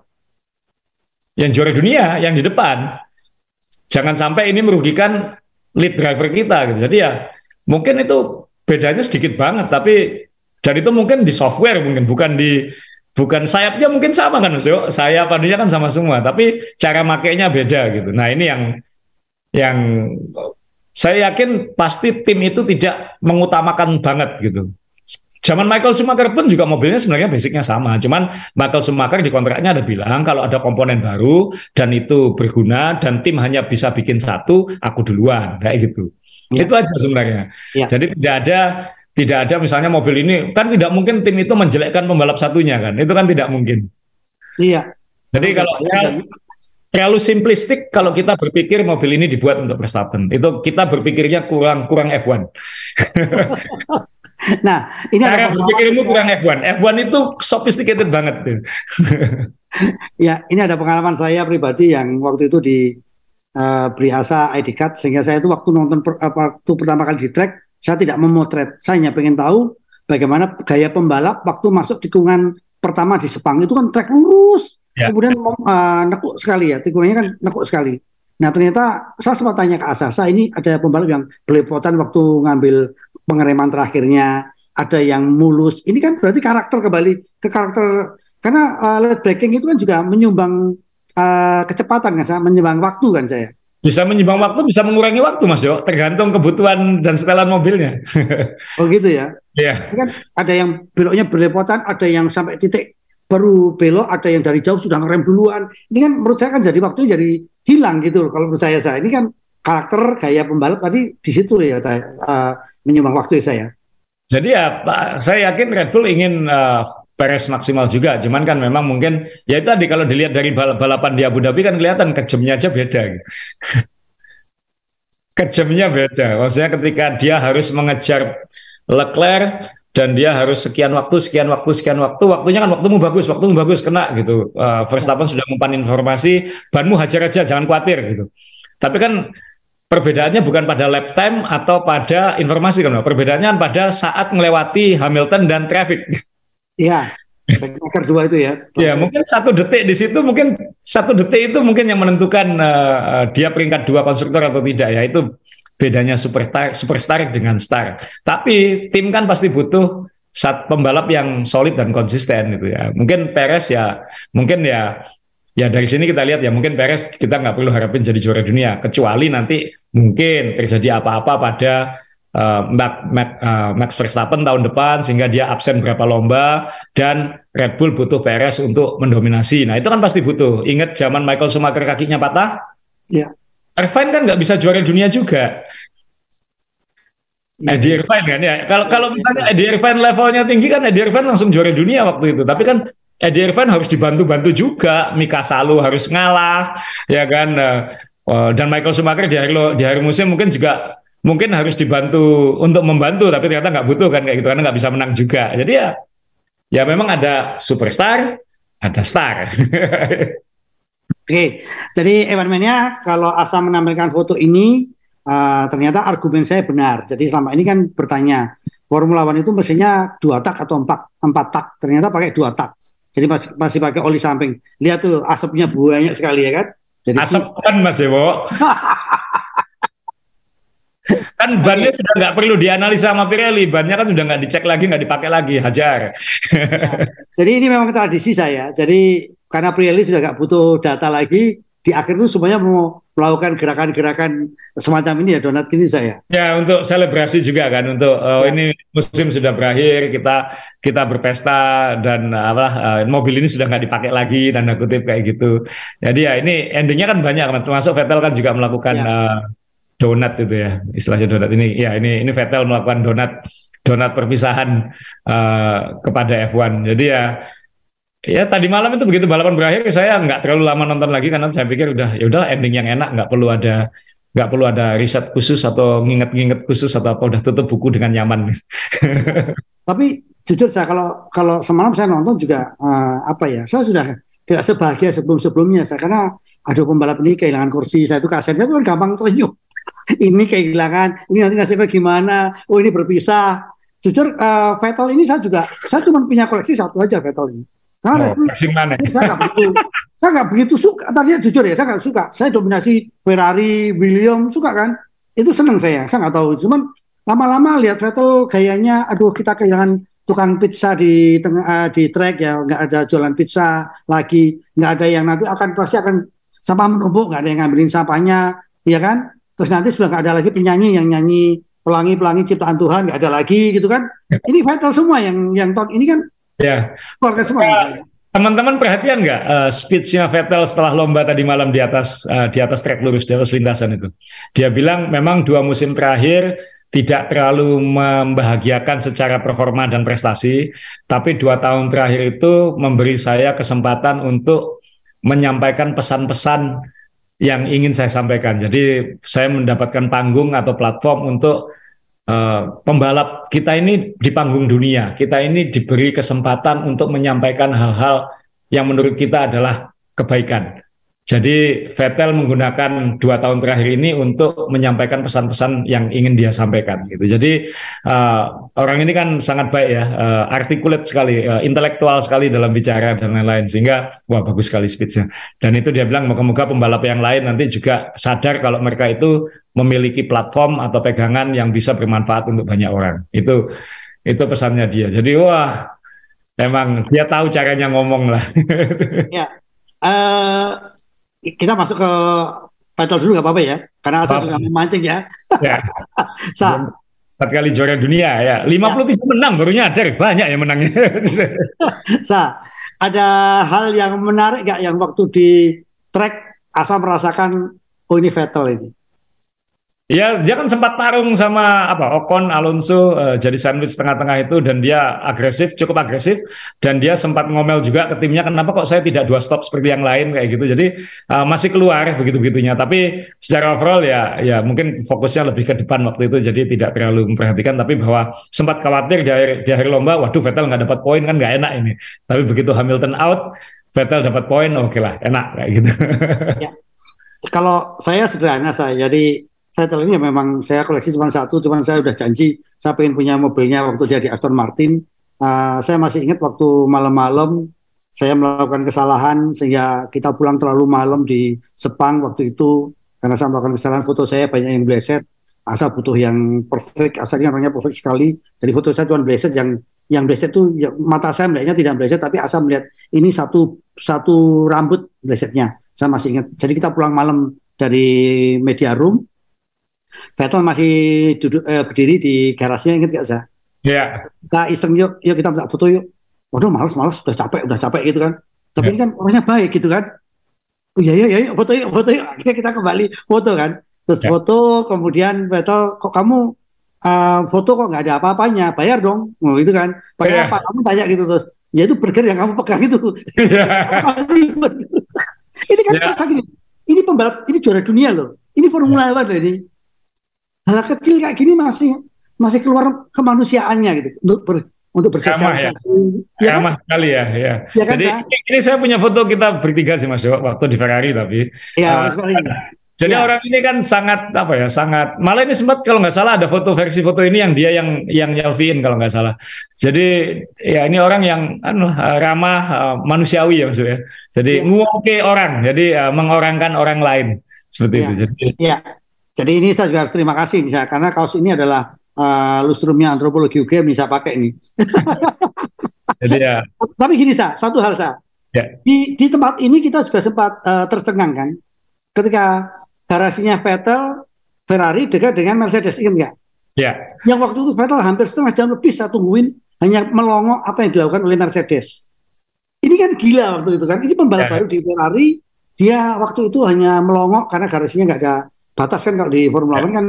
Yang juara dunia yang di depan. Jangan sampai ini merugikan lead driver kita gitu. Jadi ya mungkin itu bedanya sedikit banget tapi dan itu mungkin di software mungkin bukan di bukan sayapnya mungkin sama kan Mas Sayap padunya kan sama semua tapi cara makainya beda gitu. Nah, ini yang yang saya yakin pasti tim itu tidak mengutamakan banget gitu. Zaman Michael Schumacher pun juga mobilnya sebenarnya basicnya sama. Cuman Michael Schumacher di kontraknya ada bilang kalau ada komponen baru dan itu berguna dan tim hanya bisa bikin satu, aku duluan kayak gitu. Ya. Itu aja sebenarnya. Ya. Jadi tidak ada tidak ada misalnya mobil ini kan tidak mungkin tim itu menjelekkan pembalap satunya kan. Itu kan tidak mungkin. Iya. Jadi kalau terlalu simplistik kalau kita berpikir mobil ini dibuat untuk Verstappen. Itu kita berpikirnya kurang kurang F1. (laughs) nah, ini cara berpikirmu kurang F1. F1 itu sophisticated banget tuh. (laughs) ya, ini ada pengalaman saya pribadi yang waktu itu di uh, Brihasa ID Card sehingga saya itu waktu nonton per, uh, waktu pertama kali di track saya tidak memotret. Saya hanya pengen tahu bagaimana gaya pembalap waktu masuk tikungan pertama di Sepang itu kan track lurus Ya. Kemudian uh, nekuk sekali ya, tikungannya kan nekuk sekali. Nah ternyata saya sempat tanya ke Asasa, ini ada pembalap yang belepotan waktu ngambil pengereman terakhirnya, ada yang mulus. Ini kan berarti karakter kembali ke karakter karena uh, late braking itu kan juga menyumbang uh, kecepatan kan, saya menyumbang waktu kan saya. Bisa menyumbang waktu, bisa mengurangi waktu Mas Yo, tergantung kebutuhan dan setelan mobilnya. (laughs) oh gitu ya? Iya. Yeah. kan ada yang beloknya berlepotan, ada yang sampai titik baru belok ada yang dari jauh sudah ngerem duluan ini kan menurut saya kan jadi waktunya jadi hilang gitu loh kalau menurut saya saya ini kan karakter gaya pembalap tadi di situ ya uh, menyumbang waktu saya jadi ya Pak saya yakin Red Bull ingin uh, Perez maksimal juga. Cuman kan memang mungkin ya itu tadi kalau dilihat dari balap balapan di Abu Dhabi kan kelihatan kejamnya aja beda. (laughs) Kejamnya beda. Maksudnya ketika dia harus mengejar Leclerc dan dia harus sekian waktu, sekian waktu, sekian waktu, waktunya kan waktumu bagus, waktumu bagus kena gitu. Uh, Verstappen sudah mempan informasi, banmu hajar aja, jangan khawatir gitu. Tapi kan perbedaannya bukan pada lap time atau pada informasi kan, perbedaannya pada saat melewati Hamilton dan traffic. Iya. Backmaker dua itu ya. Ya mungkin satu detik di situ mungkin satu detik itu mungkin yang menentukan uh, dia peringkat dua konstruktor atau tidak ya itu bedanya superstar superstar dengan star. Tapi tim kan pasti butuh saat pembalap yang solid dan konsisten gitu ya. Mungkin Perez ya, mungkin ya ya dari sini kita lihat ya mungkin Perez kita nggak perlu harapin jadi juara dunia kecuali nanti mungkin terjadi apa-apa pada uh, Max, Max, uh, Max Verstappen tahun depan sehingga dia absen berapa lomba dan Red Bull butuh Perez untuk mendominasi. Nah itu kan pasti butuh. Ingat zaman Michael Schumacher kakinya patah? Ya. Irfan kan nggak bisa juara dunia juga. Yeah. Eddie Irfan kan ya. Kalau kalau misalnya Eddie Irfan levelnya tinggi kan Eddie Irfan langsung juara dunia waktu itu. Tapi kan Eddie Irfan harus dibantu-bantu juga. Mika Salu harus ngalah, ya kan. Eh, dan Michael Schumacher di hari di hari musim mungkin juga mungkin harus dibantu untuk membantu, tapi ternyata nggak butuh kan kayak gitu karena nggak bisa menang juga. Jadi ya ya memang ada superstar, ada star. (laughs) Oke, jadi Mania kalau Asa menampilkan foto ini uh, ternyata argumen saya benar. Jadi selama ini kan bertanya Formula One itu mesinnya dua tak atau empat empat tak. Ternyata pakai dua tak. Jadi masih masih pakai oli samping. Lihat tuh asapnya banyak sekali ya kan. Jadi asap kan Mas Ewo. (laughs) kan bannya okay. sudah nggak perlu dianalisa sama Pirelli, bannya kan sudah nggak dicek lagi, nggak dipakai lagi, hajar. ya. Jadi ini memang tradisi saya. Jadi karena Pirelli sudah nggak butuh data lagi di akhir itu semuanya mau melakukan gerakan-gerakan semacam ini ya donat ini saya. Ya untuk selebrasi juga kan untuk uh, ya. ini musim sudah berakhir kita kita berpesta dan apa uh, mobil ini sudah nggak dipakai lagi dan kutip kayak gitu. Jadi ya ini endingnya kan banyak termasuk Vettel kan juga melakukan ya. uh, donat itu ya istilahnya donat ini ya ini ini Vettel melakukan donat donat perpisahan uh, kepada F1. Jadi ya Ya tadi malam itu begitu balapan berakhir saya nggak terlalu lama nonton lagi karena saya pikir udah ya udah ending yang enak nggak perlu ada nggak perlu ada riset khusus atau nginget-nginget khusus atau apa udah tutup buku dengan nyaman. (laughs) Tapi jujur saya kalau kalau semalam saya nonton juga uh, apa ya saya sudah tidak sebahagia sebelum-sebelumnya saya karena aduh pembalap ini kehilangan kursi saya itu kasetnya itu kan gampang terenyuh (laughs) ini kehilangan ini nanti nasibnya gimana oh ini berpisah. Jujur uh, Vettel ini saya juga saya cuma punya koleksi satu aja Vettel ini Nah, oh, mana? Saya nggak begitu, saya nggak begitu suka. Tadinya jujur ya, saya nggak suka. Saya dominasi Ferrari, William, suka kan? Itu seneng saya. Saya nggak tahu. Cuman lama-lama lihat Vettel gayanya, aduh kita kehilangan tukang pizza di tengah uh, di track ya, nggak ada jualan pizza lagi, nggak ada yang nanti akan pasti akan sampah menumpuk, nggak ada yang ngambilin sampahnya, ya kan? Terus nanti sudah nggak ada lagi penyanyi yang nyanyi pelangi-pelangi ciptaan Tuhan nggak ada lagi gitu kan. Ini Vettel semua yang yang tahun ini kan Ya. keluarga semua. Kan? Teman-teman perhatian nggak uh, speech-nya Vettel setelah lomba tadi malam di atas uh, di atas trek lurus di atas lintasan itu? Dia bilang memang dua musim terakhir tidak terlalu membahagiakan secara performa dan prestasi, tapi dua tahun terakhir itu memberi saya kesempatan untuk menyampaikan pesan-pesan yang ingin saya sampaikan. Jadi saya mendapatkan panggung atau platform untuk Uh, pembalap kita ini di panggung dunia, kita ini diberi kesempatan untuk menyampaikan hal-hal yang menurut kita adalah kebaikan. Jadi Vettel menggunakan dua tahun terakhir ini untuk menyampaikan pesan-pesan yang ingin dia sampaikan. Gitu. Jadi uh, orang ini kan sangat baik ya, uh, articulate sekali, uh, intelektual sekali dalam bicara dan lain-lain. Sehingga wah bagus sekali speechnya. Dan itu dia bilang moga-moga pembalap yang lain nanti juga sadar kalau mereka itu memiliki platform atau pegangan yang bisa bermanfaat untuk banyak orang. Itu itu pesannya dia. Jadi wah emang dia tahu caranya ngomong lah. (laughs) ya. Uh, kita masuk ke Vettel dulu nggak apa-apa ya, karena saya sudah memancing ya. ya. (laughs) Sa, empat kali juara dunia ya, 53 ya. menang baru nyadar banyak yang menangnya. (laughs) Sa, ada hal yang menarik nggak yang waktu di track asal merasakan oh ini Vettel ini? Ya, dia kan sempat tarung sama apa Ocon, Alonso uh, jadi sandwich tengah-tengah itu dan dia agresif, cukup agresif dan dia sempat ngomel juga ke timnya kenapa kok saya tidak dua stop seperti yang lain kayak gitu. Jadi uh, masih keluar begitu-begitunya. Tapi secara overall ya ya mungkin fokusnya lebih ke depan waktu itu jadi tidak terlalu memperhatikan tapi bahwa sempat khawatir di akhir, di akhir lomba waduh Vettel nggak dapat poin kan nggak enak ini. Tapi begitu Hamilton out, Vettel dapat poin oke okay lah, enak kayak gitu. Ya. Kalau saya sederhana saya jadi Vettel ini ya memang saya koleksi cuma satu, cuma saya udah janji saya pengen punya mobilnya waktu dia di Aston Martin. Uh, saya masih ingat waktu malam-malam saya melakukan kesalahan sehingga kita pulang terlalu malam di Sepang waktu itu karena saya melakukan kesalahan foto saya banyak yang bleset. Asal butuh yang perfect, asalnya orangnya perfect sekali. Jadi foto saya cuma bleset yang yang bleset itu ya, mata saya melihatnya tidak bleset tapi asal melihat ini satu satu rambut blesetnya. Saya masih ingat. Jadi kita pulang malam dari media room Vettel masih duduk eh, berdiri di garasinya inget gak saya? Iya. Yeah. Kita iseng yuk, yuk kita minta foto yuk. Waduh males males, udah capek, udah capek gitu kan. Tapi yeah. ini kan orangnya baik gitu kan. Oh iya iya iya foto yuk, foto yuk. Akhirnya kita kembali foto kan. Terus yeah. foto, kemudian Vettel, kok kamu uh, foto kok nggak ada apa-apanya, bayar dong, oh, gitu kan. Pakai yeah. apa? Kamu tanya gitu terus. Ya itu burger yang kamu pegang itu. (laughs) Yeah. ini kan yeah. gini, ini pembalap, ini juara dunia loh. Ini Formula yeah. One loh ini hal kecil kayak gini masih masih keluar kemanusiaannya gitu untuk ber, untuk bersosialisasi. Ya, ya kan? sekali ya, ya. ya kan, Jadi kan? ini saya punya foto kita bertiga sih Mas waktu di Ferrari tapi. Iya, uh, jadi ya. orang ini kan sangat apa ya, sangat malah ini sempat kalau nggak salah ada foto versi foto ini yang dia yang yang nyelfiein kalau nggak salah. Jadi ya ini orang yang anu, ramah uh, manusiawi ya maksudnya. Jadi ya. nguoke orang, jadi uh, mengorangkan orang lain seperti ya. itu. Jadi ya. Jadi ini saya juga harus terima kasih saya karena kaos ini adalah uh, lustrumnya antropologi UGM bisa pakai ini. (laughs) Jadi ya. Tapi gini sa, satu hal sa. Ya. Di di tempat ini kita juga sempat uh, tercengang kan, ketika garasinya Vettel Ferrari dekat dengan Mercedes, ingat nggak? Ya. Yang waktu itu Vettel hampir setengah jam lebih saya tungguin hanya melongo apa yang dilakukan oleh Mercedes. Ini kan gila waktu itu kan. Ini pembalap ya. baru di Ferrari, dia waktu itu hanya melongo karena garasinya nggak ada batas kan kalau di Formula One kan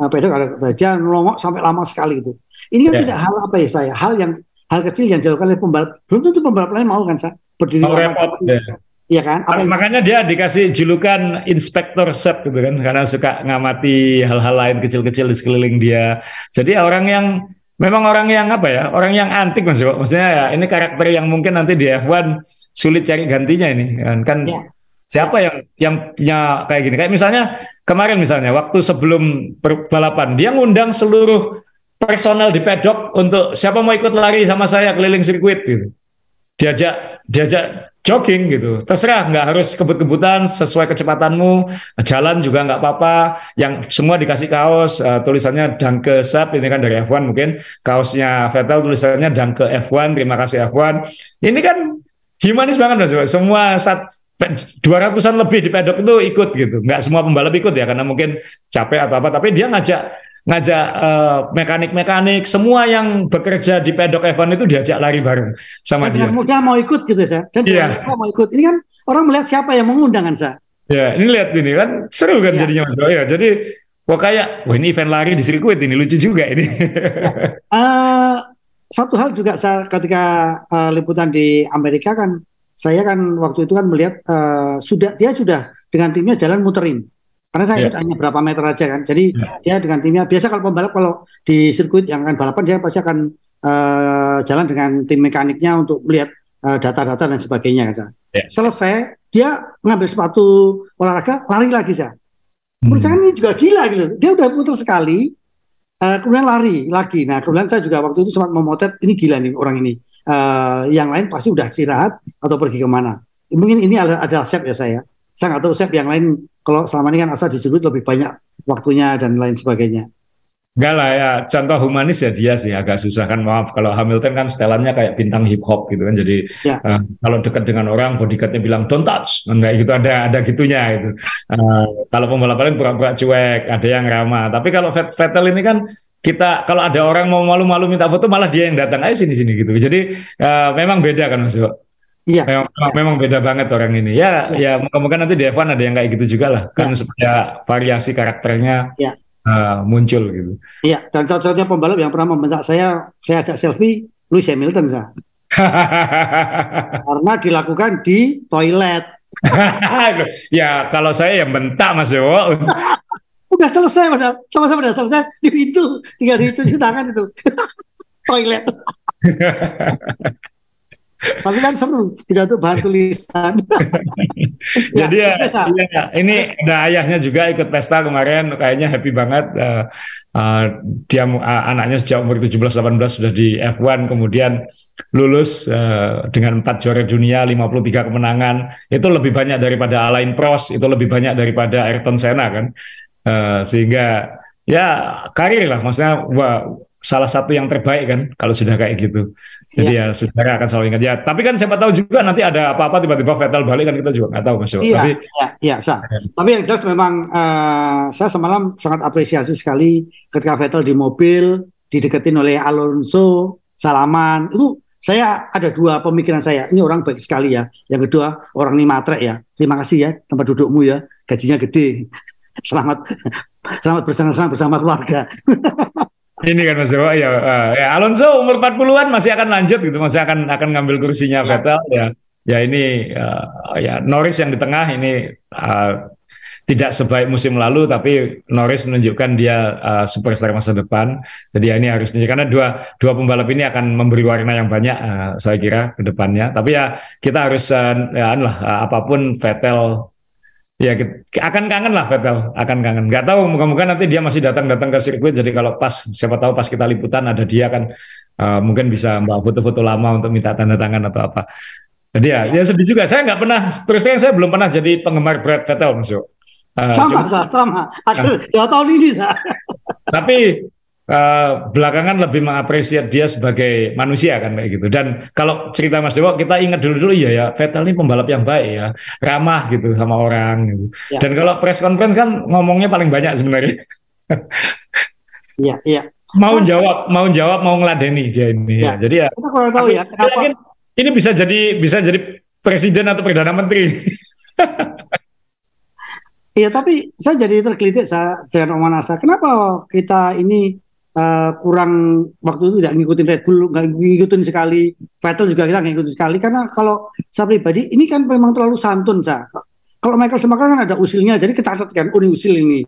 uh, pedok ada bagian melongok sampai lama sekali itu. Ini kan yeah. tidak hal apa ya saya, hal yang hal kecil yang dilakukan oleh pembalap. Belum tentu pembalap lain mau kan saya berdiri oh, repot, ya. Iya kan? Apa Makanya dia dikasih julukan inspektor set gitu kan, karena suka ngamati hal-hal lain kecil-kecil di sekeliling dia. Jadi orang yang memang orang yang apa ya, orang yang antik mas Maksudnya ya ini karakter yang mungkin nanti di F1 sulit cari gantinya ini kan. kan ya. Siapa yang yang punya kayak gini? Kayak misalnya kemarin misalnya waktu sebelum balapan dia ngundang seluruh personel di pedok untuk siapa mau ikut lari sama saya keliling sirkuit gitu. Diajak diajak jogging gitu. Terserah nggak harus kebut-kebutan sesuai kecepatanmu. Jalan juga nggak apa-apa. Yang semua dikasih kaos uh, tulisannya Danke Sap ini kan dari F1 mungkin kaosnya Vettel tulisannya Danke F1 terima kasih F1. Ini kan humanis banget mas semua saat dua ratusan lebih di pedok itu ikut gitu nggak semua pembalap ikut ya karena mungkin capek atau apa tapi dia ngajak ngajak uh, mekanik-mekanik, semua yang bekerja di pedok Evan itu diajak lari bareng sama Dan dia. mau ikut gitu ya. Dan Iya. mudah mau ikut. Ini kan orang melihat siapa yang mengundang kan sa. Ya, ini lihat ini kan seru kan Iya. jadinya Mas Bro. Ya, jadi wah kayak wah ini event lari di sirkuit ini lucu juga ini. Eh, satu hal juga saya ketika eh, liputan di Amerika kan, saya kan waktu itu kan melihat eh, sudah dia sudah dengan timnya jalan muterin. Karena saya ikut hanya berapa meter aja kan. Jadi Iya. dia dengan timnya biasa kalau pembalap kalau di sirkuit yang akan balapan dia pasti akan eh, jalan dengan tim mekaniknya untuk melihat eh, data-data dan sebagainya. kan. Iya. Selesai dia mengambil sepatu olahraga lari lagi saya. Menurut saya Hmm. ini juga gila gitu. Dia udah putar sekali, eh, kemudian lari lagi. Nah, kemudian saya juga waktu itu sempat memotret ini gila nih orang ini. Eh, yang lain pasti udah istirahat atau pergi ke mana. Mungkin ini adalah, adalah Sep ya saya. Saya nggak tahu Sep yang lain. Kalau selama ini kan asal disebut lebih banyak waktunya dan lain sebagainya. Enggak lah ya, contoh humanis ya dia sih. Agak susah kan. Maaf kalau Hamilton kan setelannya kayak bintang hip hop gitu kan. Jadi Ya. eh, kalau dekat dengan orang bodyguardnya bilang don't touch. Enggak gitu. Ada ada gitunya itu Eh, kalau pembalap lain pura-pura cuek ada yang ramah. Tapi kalau Vet- Vettel ini kan kita kalau ada orang mau malu-malu minta foto malah dia yang datang ayo sini sini gitu jadi eh, memang beda kan Mas Yo. Iya. Memang, memang beda banget orang ini ya ya moga-moga nanti di F1 ada yang kayak gitu juga lah kan supaya variasi karakternya Ya. eh, muncul gitu Iya, dan satu-satunya pembalap yang pernah membentak saya, saya ajak selfie, Lewis Hamilton saya. (laughs) Karena dilakukan di toilet. (laughs) ya kalau saya yang bentak Mas Dewo. (laughs) Udah selesai padahal, sama-sama udah selesai di pintu, tinggal dicuci tangan itu. (laughs) toilet. (laughs) Tapi kan seru, tidak untuk bahan tulisan. (laughs) Jadi ya, biasa. iya, ini ada ayahnya juga ikut pesta kemarin, kayaknya happy banget. Eh, eh, dia eh, anaknya sejak umur 17-18 sudah di F1, kemudian lulus eh, dengan empat juara dunia, 53 kemenangan. Itu lebih banyak daripada Alain Prost, itu lebih banyak daripada Ayrton Senna kan. Eh, sehingga ya karir lah, maksudnya wah, salah satu yang terbaik kan kalau sudah kayak gitu. Jadi ya sejarah akan selalu ingat ya. Tapi kan siapa tahu juga nanti ada apa-apa tiba-tiba Vettel balik kan kita juga nggak tahu Mas. Iya, Tapi iya, iya, Sa. Tapi yang jelas memang eh, saya semalam sangat apresiasi sekali ketika Vettel di mobil dideketin oleh Alonso, salaman. Itu saya ada dua pemikiran saya. Ini orang baik sekali ya. Yang kedua, orang ini matre ya. Terima kasih ya tempat dudukmu ya. Gajinya gede. Selamat selamat bersama-sama bersama keluarga. ini kan Mas Yo, ya, ya Alonso umur 40-an masih akan lanjut gitu, masih akan akan ngambil kursinya Ya. Vettel ya. Ya ini eh, ya Norris yang di tengah ini eh, tidak sebaik musim lalu tapi Norris menunjukkan dia eh, superstar masa depan. Jadi ya ini harus karena dua dua pembalap ini akan memberi warna yang banyak eh, saya kira ke depannya. Tapi ya kita harus eh, ya, lah, eh, apa pun Vettel Ya, akan kangen lah Vettel, akan kangen. Nggak tahu, moga-moga nanti dia masih datang-datang ke sirkuit. Jadi kalau pas, siapa tahu pas kita liputan ada dia kan, eh, mungkin bisa bawa foto-foto lama untuk minta tanda tangan atau apa. Jadi ya, ya sedih juga. Saya nggak pernah, terus terang saya belum pernah jadi penggemar Brad Vettel, Mas Yo. Eh, sama, cuma- Sa, sama. Akhir dua tahun ini, Sa. tapi eh, belakangan lebih mengapresiasi dia sebagai manusia kan kayak gitu. Dan kalau cerita Mas Dewo kita ingat dulu-dulu iya ya Vettel ini pembalap yang baik ya, ramah gitu sama orang gitu. Ya. Dan kalau press conference kan ngomongnya paling banyak sebenarnya. (laughs) Iya, iya. Mau jawab, mau jawab, mau ngeladeni dia ini ya. Ya. Jadi ya Kita kurang tahu ya, kenapa yakin ini bisa jadi bisa jadi presiden atau perdana menteri. (laughs) Iya, tapi saya jadi tergelitik saya dengan omongan Asa. Kenapa kita ini eh, kurang waktu itu tidak ngikutin Red Bull, nggak ngikutin sekali. Vettel juga kita nggak ngikutin sekali. Karena kalau saya pribadi, ini kan memang terlalu santun, saya. Kalau Michael Schumacher kan ada usilnya, jadi kecatat kan, oh ini usil ini.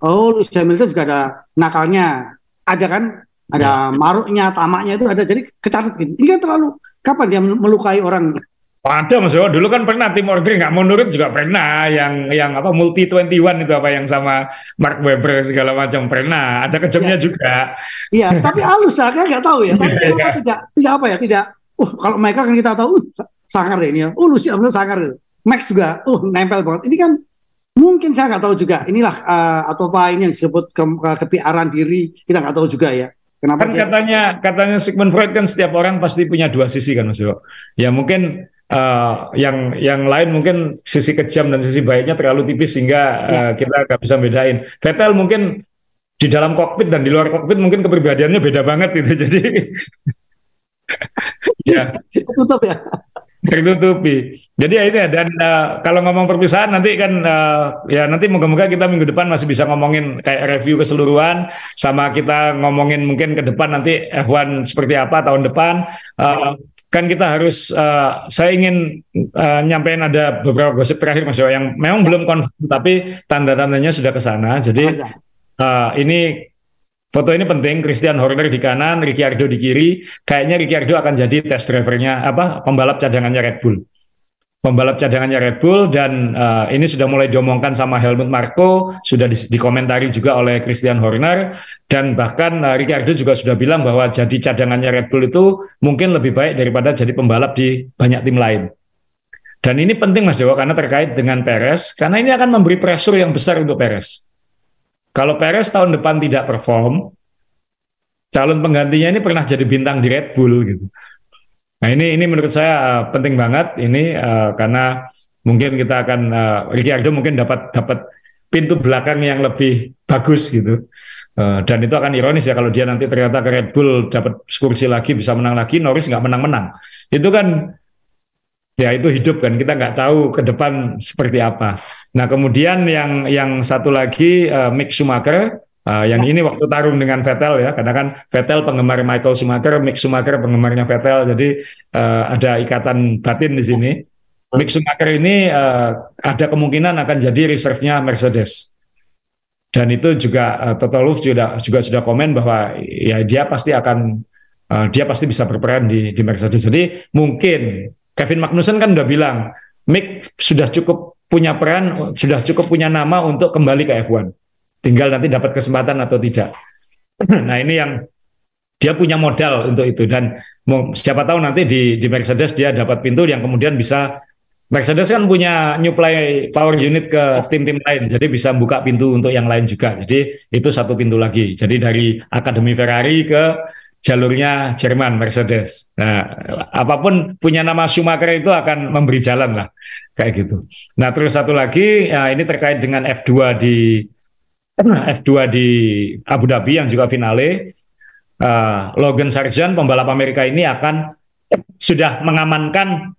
Oh, Lewis Hamilton juga ada nakalnya. Ada kan, ada maruknya, tamaknya itu ada. Jadi kecatat gitu. Ini kan terlalu, kapan dia melukai orang? Ada Mas Dewo, dulu kan pernah tim order nggak mau nurut juga pernah yang yang apa multi 21 itu apa yang sama Mark Webber segala macam pernah. Ada kejamnya juga. Iya, tapi halus saya nggak tahu ya. Tapi kenapa iya. tidak tidak apa ya? Tidak. Uh, kalau mereka kan kita tahu, uh, sa- sangar ini ya. Oh, Lucy sangar. Max juga, uh, nempel banget. Ini kan mungkin saya nggak tahu juga. Inilah eh, atau apa ini yang disebut ke, ke- kepiaran diri. Kita nggak tahu juga ya. Kenapa Kan dia? katanya katanya Sigmund Freud kan setiap orang pasti punya dua sisi kan Mas Dewo. Ya mungkin eh, yang yang lain mungkin sisi kejam dan sisi baiknya terlalu tipis sehingga Ya. eh, kita nggak bisa bedain. Vettel mungkin di dalam kokpit dan di luar kokpit mungkin kepribadiannya beda banget gitu. (laughs) Jadi (laughs) ya tutup ya tertutupi. Jadi ya itu ya dan uh, kalau ngomong perpisahan nanti kan uh, ya nanti moga-moga kita minggu depan masih bisa ngomongin kayak review keseluruhan sama kita ngomongin mungkin ke depan nanti F1 seperti apa tahun depan. Uh, kan kita harus uh, saya ingin uh, nyampein ada beberapa gosip terakhir Mas yang memang belum konfirm tapi tanda-tandanya sudah ke sana. Jadi uh, ini Foto ini penting, Christian Horner di kanan, Ricciardo di kiri. Kayaknya Ricciardo akan jadi test drivernya apa pembalap cadangannya Red Bull. Pembalap cadangannya Red Bull dan uh, ini sudah mulai diomongkan sama Helmut Marko, sudah di, dikomentari juga oleh Christian Horner dan bahkan uh, Ricciardo juga sudah bilang bahwa jadi cadangannya Red Bull itu mungkin lebih baik daripada jadi pembalap di banyak tim lain. Dan ini penting Mas Dewa karena terkait dengan Perez karena ini akan memberi pressure yang besar untuk Perez. Kalau Perez tahun depan tidak perform, calon penggantinya ini pernah jadi bintang di Red Bull gitu. Nah ini ini menurut saya uh, penting banget ini uh, karena mungkin kita akan uh, Ricciardo mungkin dapat dapat pintu belakang yang lebih bagus gitu. Uh, dan itu akan ironis ya kalau dia nanti ternyata ke Red Bull dapat kursi lagi bisa menang lagi, Norris nggak menang-menang. Itu kan ya itu hidup kan kita nggak tahu ke depan seperti apa. Nah kemudian yang yang satu lagi uh, Mick Schumacher uh, yang ya. ini waktu tarung dengan Vettel ya karena kan Vettel penggemar Michael Schumacher, Mick Schumacher penggemarnya Vettel jadi uh, ada ikatan batin di sini. Mick Schumacher ini uh, ada kemungkinan akan jadi reserve-nya Mercedes. Dan itu juga uh, Toto Wolff juga juga sudah komen bahwa ya dia pasti akan uh, dia pasti bisa berperan di di Mercedes. Jadi mungkin Kevin Magnussen kan udah bilang, Mick sudah cukup punya peran, sudah cukup punya nama untuk kembali ke F1. Tinggal nanti dapat kesempatan atau tidak. (clears throat) nah ini yang dia punya modal untuk itu dan siapa tahu nanti di di Mercedes dia dapat pintu yang kemudian bisa Mercedes kan punya nyuplai power unit ke tim-tim lain, jadi bisa buka pintu untuk yang lain juga. Jadi itu satu pintu lagi. Jadi dari Akademi Ferrari ke jalurnya Jerman Mercedes. Nah, apa pun punya nama Schumacher itu akan memberi jalan lah kayak gitu. Nah, terus satu lagi ya, ini terkait dengan F2 di F2 di Abu Dhabi yang juga finale. Uh, Logan Sargent pembalap Amerika ini akan sudah mengamankan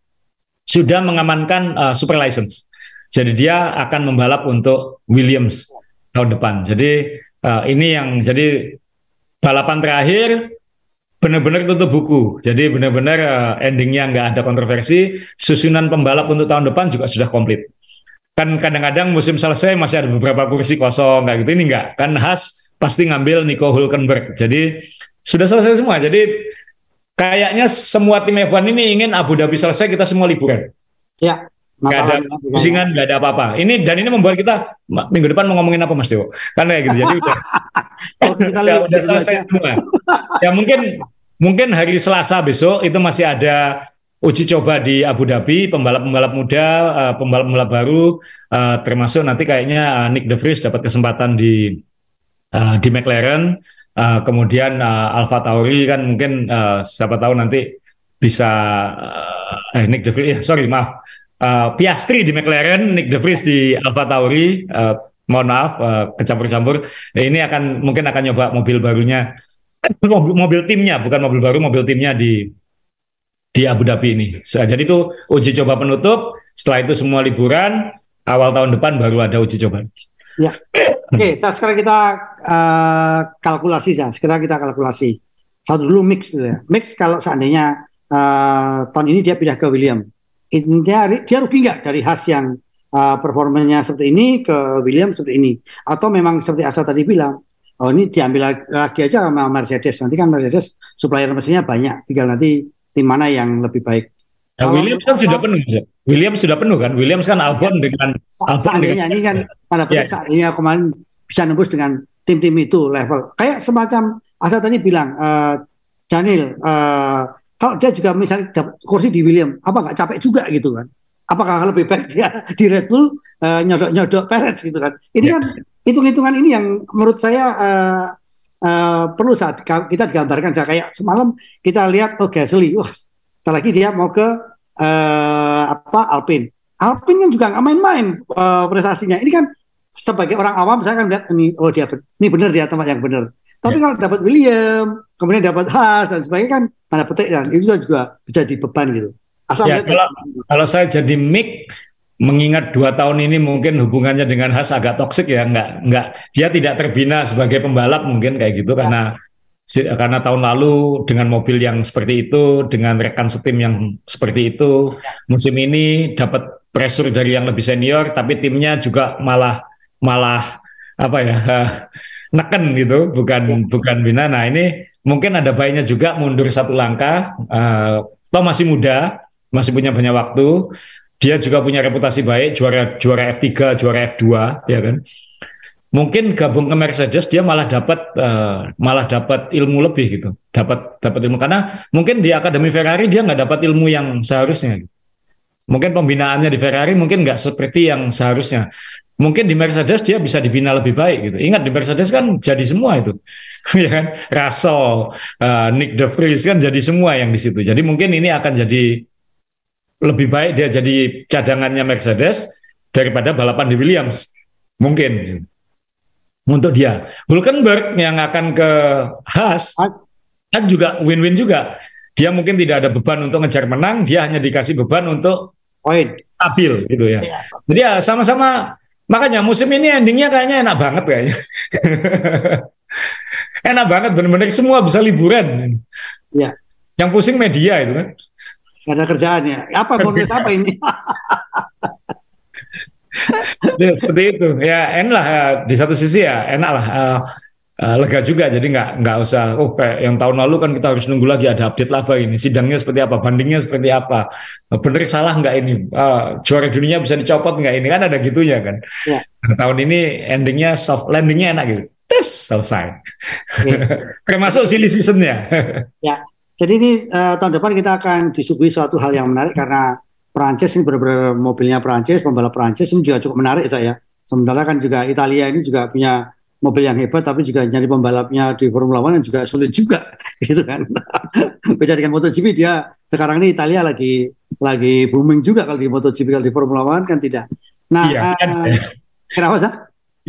sudah mengamankan uh, super license. Jadi dia akan membalap untuk Williams tahun depan. Jadi uh, ini yang jadi balapan terakhir benar-benar tutup buku. Jadi benar-benar uh, endingnya nggak ada kontroversi. Susunan pembalap untuk tahun depan juga sudah komplit. Kan kadang-kadang musim selesai masih ada beberapa kursi kosong kayak gitu. Ini nggak. Kan khas pasti ngambil Nico Hulkenberg. Jadi sudah selesai semua. Jadi kayaknya semua tim F1 ini ingin Abu Dhabi selesai kita semua liburan. Ya. Gak ada pusingan, gak ada apa-apa. Ini dan ini membuat kita minggu depan mau ngomongin apa Mas Dewo? Karena gitu. Jadi udah, (laughs) kita udah selesai semua. Ya mungkin Mungkin hari Selasa besok itu masih ada uji coba di Abu Dhabi, pembalap-pembalap muda, uh, pembalap-pembalap baru, uh, termasuk nanti kayaknya uh, Nick De Vries dapat kesempatan di di McLaren, kemudian uh, Alfa Tauri kan mungkin uh, siapa tahu nanti bisa eh Nick De Vries, sorry maaf, uh, Piastri di McLaren, Nick De Vries di Alfa Tauri, uh, mohon maaf uh, kecampur-campur, ini akan mungkin akan nyoba mobil barunya. Mobil, mobil timnya bukan mobil baru mobil timnya di di Abu Dhabi ini. Jadi itu uji coba penutup setelah itu semua liburan awal tahun depan baru ada uji coba. Ya. Oke okay, sekarang kita uh, kalkulasi ya sekarang kita kalkulasi. Satu dulu mix dulu ya. Mix kalau seandainya uh, tahun ini dia pindah ke William. Dia, dia rugi nggak dari khas yang uh, performanya seperti ini ke William seperti ini? Atau memang seperti Asa tadi bilang oh ini diambil lagi aja sama Mercedes. Nanti kan Mercedes supplier mesinnya banyak. Tinggal nanti tim mana yang lebih baik Ya, Williams kan sudah penuh, Williams sudah penuh kan. Williams kan Albon ya, dengan Albon seandainya ini kan pada ya. saatnya kemarin bisa nembus dengan tim-tim itu level. Kayak semacam Asa tadi bilang uh, Daniel uh, kalau dia juga misalnya dapat kursi di William, apa nggak capek juga gitu kan? Apakah lebih baik dia (laughs) di Red Bull uh, nyodok-nyodok Perez gitu kan? Ini ya. kan hitung-hitungan ini yang menurut saya uh, uh, perlu saat kita digambarkan saya kayak semalam kita lihat oh Gasly wah setelah lagi dia mau ke uh, apa Alpine Alpine kan juga nggak main-main uh, prestasinya ini kan sebagai orang awam saya kan lihat ini oh dia ini benar dia tempat yang benar. Tapi ya. kalau dapat William, kemudian dapat Haas dan sebagainya kan tanda petik kan itu juga bisa beban gitu. Asal ya, kalau, kalau saya jadi Mick mengingat dua tahun ini mungkin hubungannya dengan Haas agak toksik ya, nggak nggak dia tidak terbina sebagai pembalap mungkin kayak gitu ya. karena karena tahun lalu dengan mobil yang seperti itu, dengan rekan setim yang seperti itu, ya. musim ini dapat pressure dari yang lebih senior, tapi timnya juga malah malah apa ya neken gitu, bukan ya. bukan bina. Nah ini mungkin ada baiknya juga mundur satu langkah. Uh, toh masih muda, masih punya banyak waktu. Dia juga punya reputasi baik, juara juara F3, juara F2, ya kan? Mungkin gabung ke Mercedes dia malah dapat uh, malah dapat ilmu lebih gitu. Dapat dapat ilmu. Karena mungkin di akademi Ferrari dia nggak dapat ilmu yang seharusnya. Mungkin pembinaannya di Ferrari mungkin nggak seperti yang seharusnya. Mungkin di Mercedes dia bisa dibina lebih baik gitu. Ingat di Mercedes kan jadi semua itu. (laughs) Ya kan? Russell uh, Nick De Vries kan jadi semua yang di situ. Jadi mungkin ini akan jadi lebih baik dia jadi cadangannya Mercedes daripada balapan di Williams mungkin untuk dia. Hulkenberg yang akan ke Haas kan juga win-win juga. Dia mungkin tidak ada beban untuk ngejar menang, dia hanya dikasih beban untuk poin stabil gitu ya. ya. Jadi ya sama-sama makanya musim ini endingnya kayaknya enak banget kayaknya. (laughs) enak banget benar-benar semua bisa liburan. Ya. Yang pusing media itu kan. Karena kerjaannya. Apa bonus apa ini? (laughs) ya, seperti itu. Ya enak lah. Ya. di satu sisi ya enak lah. Uh, uh, lega juga. Jadi nggak nggak usah oh kayak yang tahun lalu kan kita harus nunggu lagi ada update apa ini. Sidangnya seperti apa? Bandingnya seperti apa? Bener salah nggak ini? Uh, juara dunia bisa dicopot nggak ini? Kan ada gitunya kan. Ya. nah, tahun ini endingnya soft landingnya enak gitu. Tes selesai. Ya. (laughs) termasuk silly seasonnya. Ya jadi ini uh, tahun depan kita akan disuguhi suatu hal yang menarik karena Perancis ini benar-benar mobilnya Perancis, pembalap Perancis ini juga cukup menarik saya. Sementara kan juga Italia ini juga punya mobil yang hebat, tapi juga nyari pembalapnya di Formula One yang juga sulit juga, (laughs) gitu kan. (laughs) Beda dengan MotoGP dia sekarang ini Italia lagi lagi booming juga kalau di MotoGP kalau di Formula One kan tidak. Nah, iya, uh, kan, kenapa sih?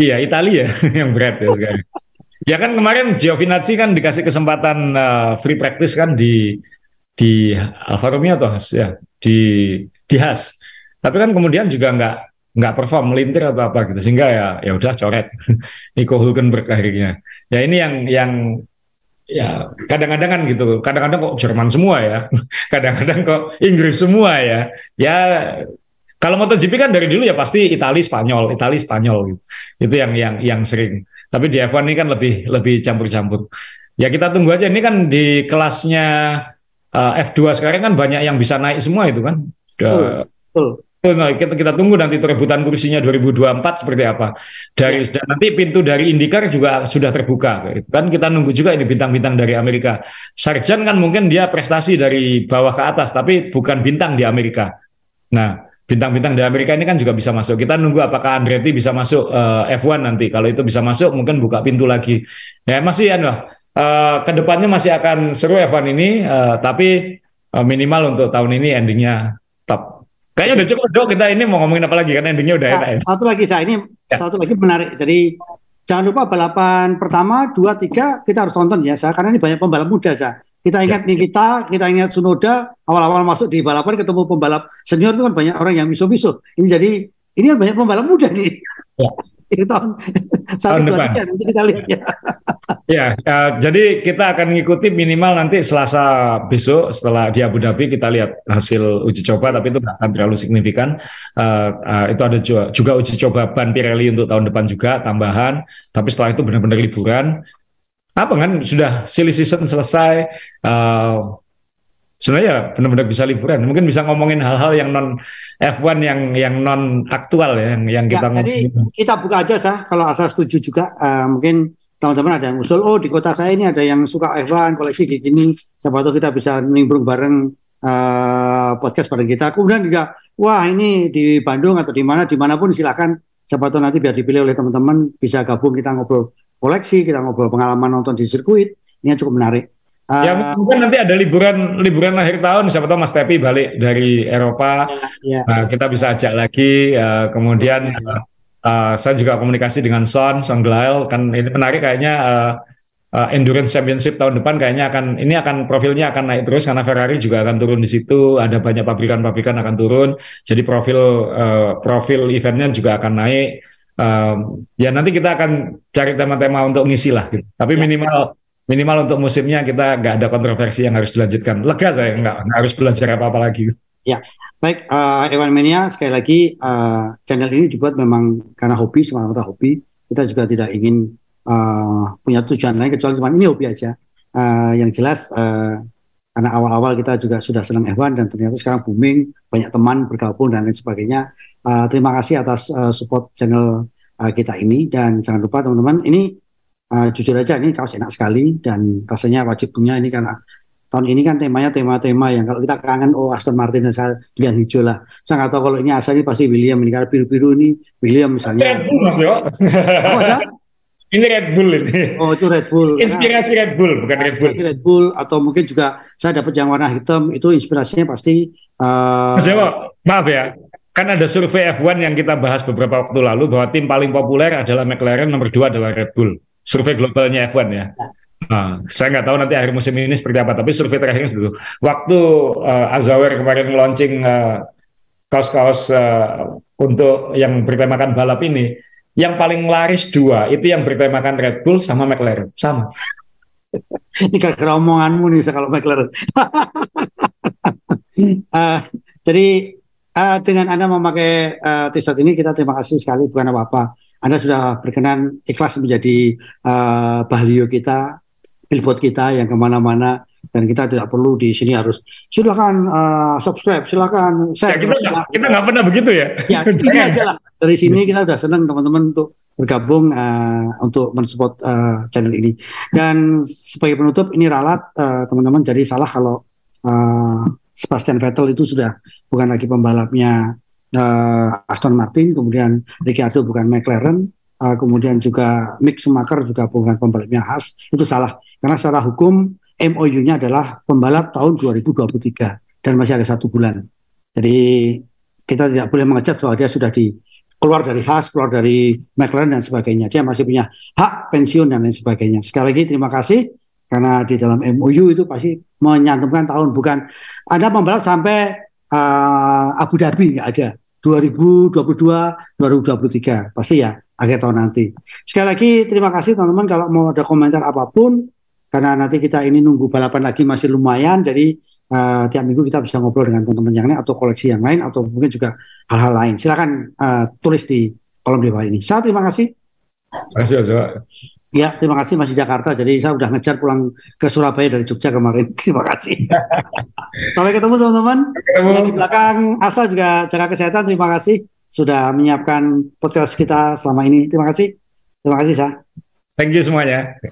Iya Italia (laughs) yang berat ya sekarang. Ya kan kemarin Giovinazzi kan dikasih kesempatan uh, free practice kan di di Alfa Romeo atau ya di di Has. Tapi kan kemudian juga nggak nggak perform melintir atau apa gitu sehingga ya ya udah coret (laughs) Nico Hulkenberg akhirnya. Ya ini yang yang ya kadang-kadang kan gitu kadang-kadang kok Jerman semua ya (laughs) kadang-kadang kok Inggris semua ya ya kalau MotoGP kan dari dulu ya pasti Italia Spanyol Italia Spanyol gitu itu yang yang yang sering tapi di F1 ini kan lebih lebih campur-campur ya kita tunggu aja ini kan di kelasnya uh, eh, F2 sekarang kan banyak yang bisa naik semua itu kan. Betul. Betul. Nah, kita, kita tunggu nanti rebutan kursinya 2024 seperti apa. Dari ya. nanti pintu dari IndyCar juga sudah terbuka. Kan kita nunggu juga ini bintang-bintang dari Amerika. Sarjan kan mungkin dia prestasi dari bawah ke atas, tapi bukan bintang di Amerika. Nah, bintang-bintang di Amerika ini kan juga bisa masuk. Kita nunggu apakah Andretti bisa masuk uh, eh, F1 nanti. Kalau itu bisa masuk, mungkin buka pintu lagi. Ya masih ya, anu, uh, ke depannya masih akan seru Evan ini, uh, tapi uh, minimal untuk tahun ini endingnya top. Kayaknya udah cukup dong kita ini mau ngomongin apa lagi kan endingnya udah nah, enak. Ya. Satu lagi saya ini ya. satu lagi menarik. Jadi jangan lupa balapan pertama, dua, tiga kita harus tonton ya saya karena ini banyak pembalap muda saya. Kita ingat ya. nih kita, kita ingat Sunoda awal-awal masuk di balapan ketemu pembalap senior itu kan banyak orang yang miso-miso. Ini jadi ini kan banyak pembalap muda nih. Ya. (laughs) Itu tahun satu dua tiga nanti kita lihat ya. Ya, uh, jadi kita akan mengikuti minimal nanti Selasa besok setelah di Abu Dhabi kita lihat hasil uji coba, tapi itu akan terlalu signifikan. Uh, uh, itu ada juga, juga uji coba ban Pirelli untuk tahun depan juga tambahan, tapi setelah itu benar-benar liburan. Apa kan? Sudah silly season selesai, uh, sebenarnya benar-benar bisa liburan. Mungkin bisa ngomongin hal-hal yang non F1 yang yang non aktual ya, yang yang kita ya, Jadi kita buka aja sah, kalau asal setuju juga uh, mungkin teman-teman ada yang usul, oh di kota saya ini ada yang suka F1, koleksi di sini, siapa tahu kita bisa nimbrung bareng uh, podcast bareng kita. Kemudian juga, wah ini di Bandung atau di mana, di mana pun silakan, siapa tahu nanti biar dipilih oleh teman-teman, bisa gabung kita ngobrol koleksi, kita ngobrol pengalaman nonton di sirkuit, ini cukup menarik. Uh, ya mungkin nanti ada liburan liburan akhir tahun siapa tahu Mas Tepi balik dari Eropa ya, ya. Nah, kita bisa ajak lagi uh, kemudian ya, ya. Uh, saya juga komunikasi dengan Son, Son Glael, kan ini menarik kayaknya uh, uh, endurance championship tahun depan kayaknya akan ini akan profilnya akan naik terus karena Ferrari juga akan turun di situ, ada banyak pabrikan-pabrikan akan turun, jadi profil uh, profil eventnya juga akan naik. Um, ya nanti kita akan cari tema-tema untuk ngisi lah, gitu. tapi ya. minimal minimal untuk musimnya kita nggak ada kontroversi yang harus dilanjutkan. Lega saya nggak, nggak harus belajar apa-apa lagi. Ya, baik uh, Ewan Mania sekali lagi uh, channel ini dibuat memang karena hobi semata-mata hobi. Kita juga tidak ingin uh, punya tujuan lain kecuali cuma ini hobi aja. Uh, yang jelas uh, karena awal-awal kita juga sudah senang Ewan dan ternyata sekarang booming, banyak teman bergabung dan lain sebagainya. Uh, terima kasih atas uh, support channel uh, kita ini. Dan jangan lupa teman-teman ini uh, jujur aja ini kaos enak sekali. Dan rasanya wajib punya ini karena tahun ini kan temanya tema-tema yang kalau kita kangen oh Aston Martin saya yang hijau lah. Saya nggak tahu kalau ini asalnya pasti William ini karena biru-biru ini William misalnya. Red Bull mas yo. Oh, ada? ini Red Bull ini. Oh itu Red Bull. Inspirasi Red Bull bukan Red Bull. Red Bull atau mungkin juga saya dapat yang warna hitam itu inspirasinya pasti uh, mas Dewo maaf ya kan ada survei F1 yang kita bahas beberapa waktu lalu bahwa tim paling populer adalah McLaren nomor dua adalah Red Bull survei globalnya F1 ya, ya Nah, saya nggak tahu nanti akhir musim ini seperti apa, tapi survei terakhirnya dulu. Waktu uh, Azawer kemarin launching uh, kaos-kaos uh, untuk yang bertemakan balap ini, yang paling laris dua itu yang bertemakan Red Bull sama McLaren, sama. (laughs) ini gara omonganmu nih kalau McLaren. uh, (laughs) jadi uh, dengan Anda memakai uh, t-shirt ini kita terima kasih sekali bukan apa-apa. Anda sudah berkenan ikhlas menjadi uh, bahlio kita billboard kita yang ke mana-mana dan kita tidak perlu di sini harus silakan uh, subscribe silakan saya ya, kita kita. nggak pernah begitu ya. Ya (laughs) ini aja lah. Dari sini kita sudah senang teman-teman untuk bergabung uh, untuk mensupport uh, channel ini. Dan sebagai penutup ini ralat uh, teman-teman jadi salah kalau uh, Sebastian Vettel itu sudah bukan lagi pembalapnya uh, Aston Martin kemudian Ricciardo bukan McLaren uh, kemudian juga Mick Schumacher juga bukan pembalapnya Haas itu salah karena secara hukum MOU-nya adalah pembalap tahun 2023 dan masih ada satu bulan. Jadi kita tidak boleh mengejat bahwa dia sudah di keluar dari Haas, keluar dari McLaren dan sebagainya. Dia masih punya hak pensiun dan lain sebagainya. Sekali lagi terima kasih karena di dalam MOU itu pasti menyantumkan tahun bukan. Anda pembalap sampai uh, Abu Dhabi nggak ada. 2022 2023 pasti ya akhir tahun nanti. Sekali lagi terima kasih teman-teman kalau mau ada komentar apa pun. Karena nanti kita ini nunggu balapan lagi masih lumayan jadi uh, tiap minggu kita bisa ngobrol dengan teman-teman yang lain atau koleksi yang lain atau mungkin juga hal-hal lain. Silakan uh, tulis di kolom di bawah ini. Saya terima kasih. Terima kasih Ya, terima kasih masih Jakarta. Jadi saya udah ngejar pulang ke Surabaya dari Jogja kemarin. (laughs) Terima kasih. Sampai ketemu teman-teman. Di belakang Asa juga jaga kesehatan. Terima kasih sudah menyiapkan podcast kita selama ini. Terima kasih. Terima kasih, Sa. Thank you semuanya.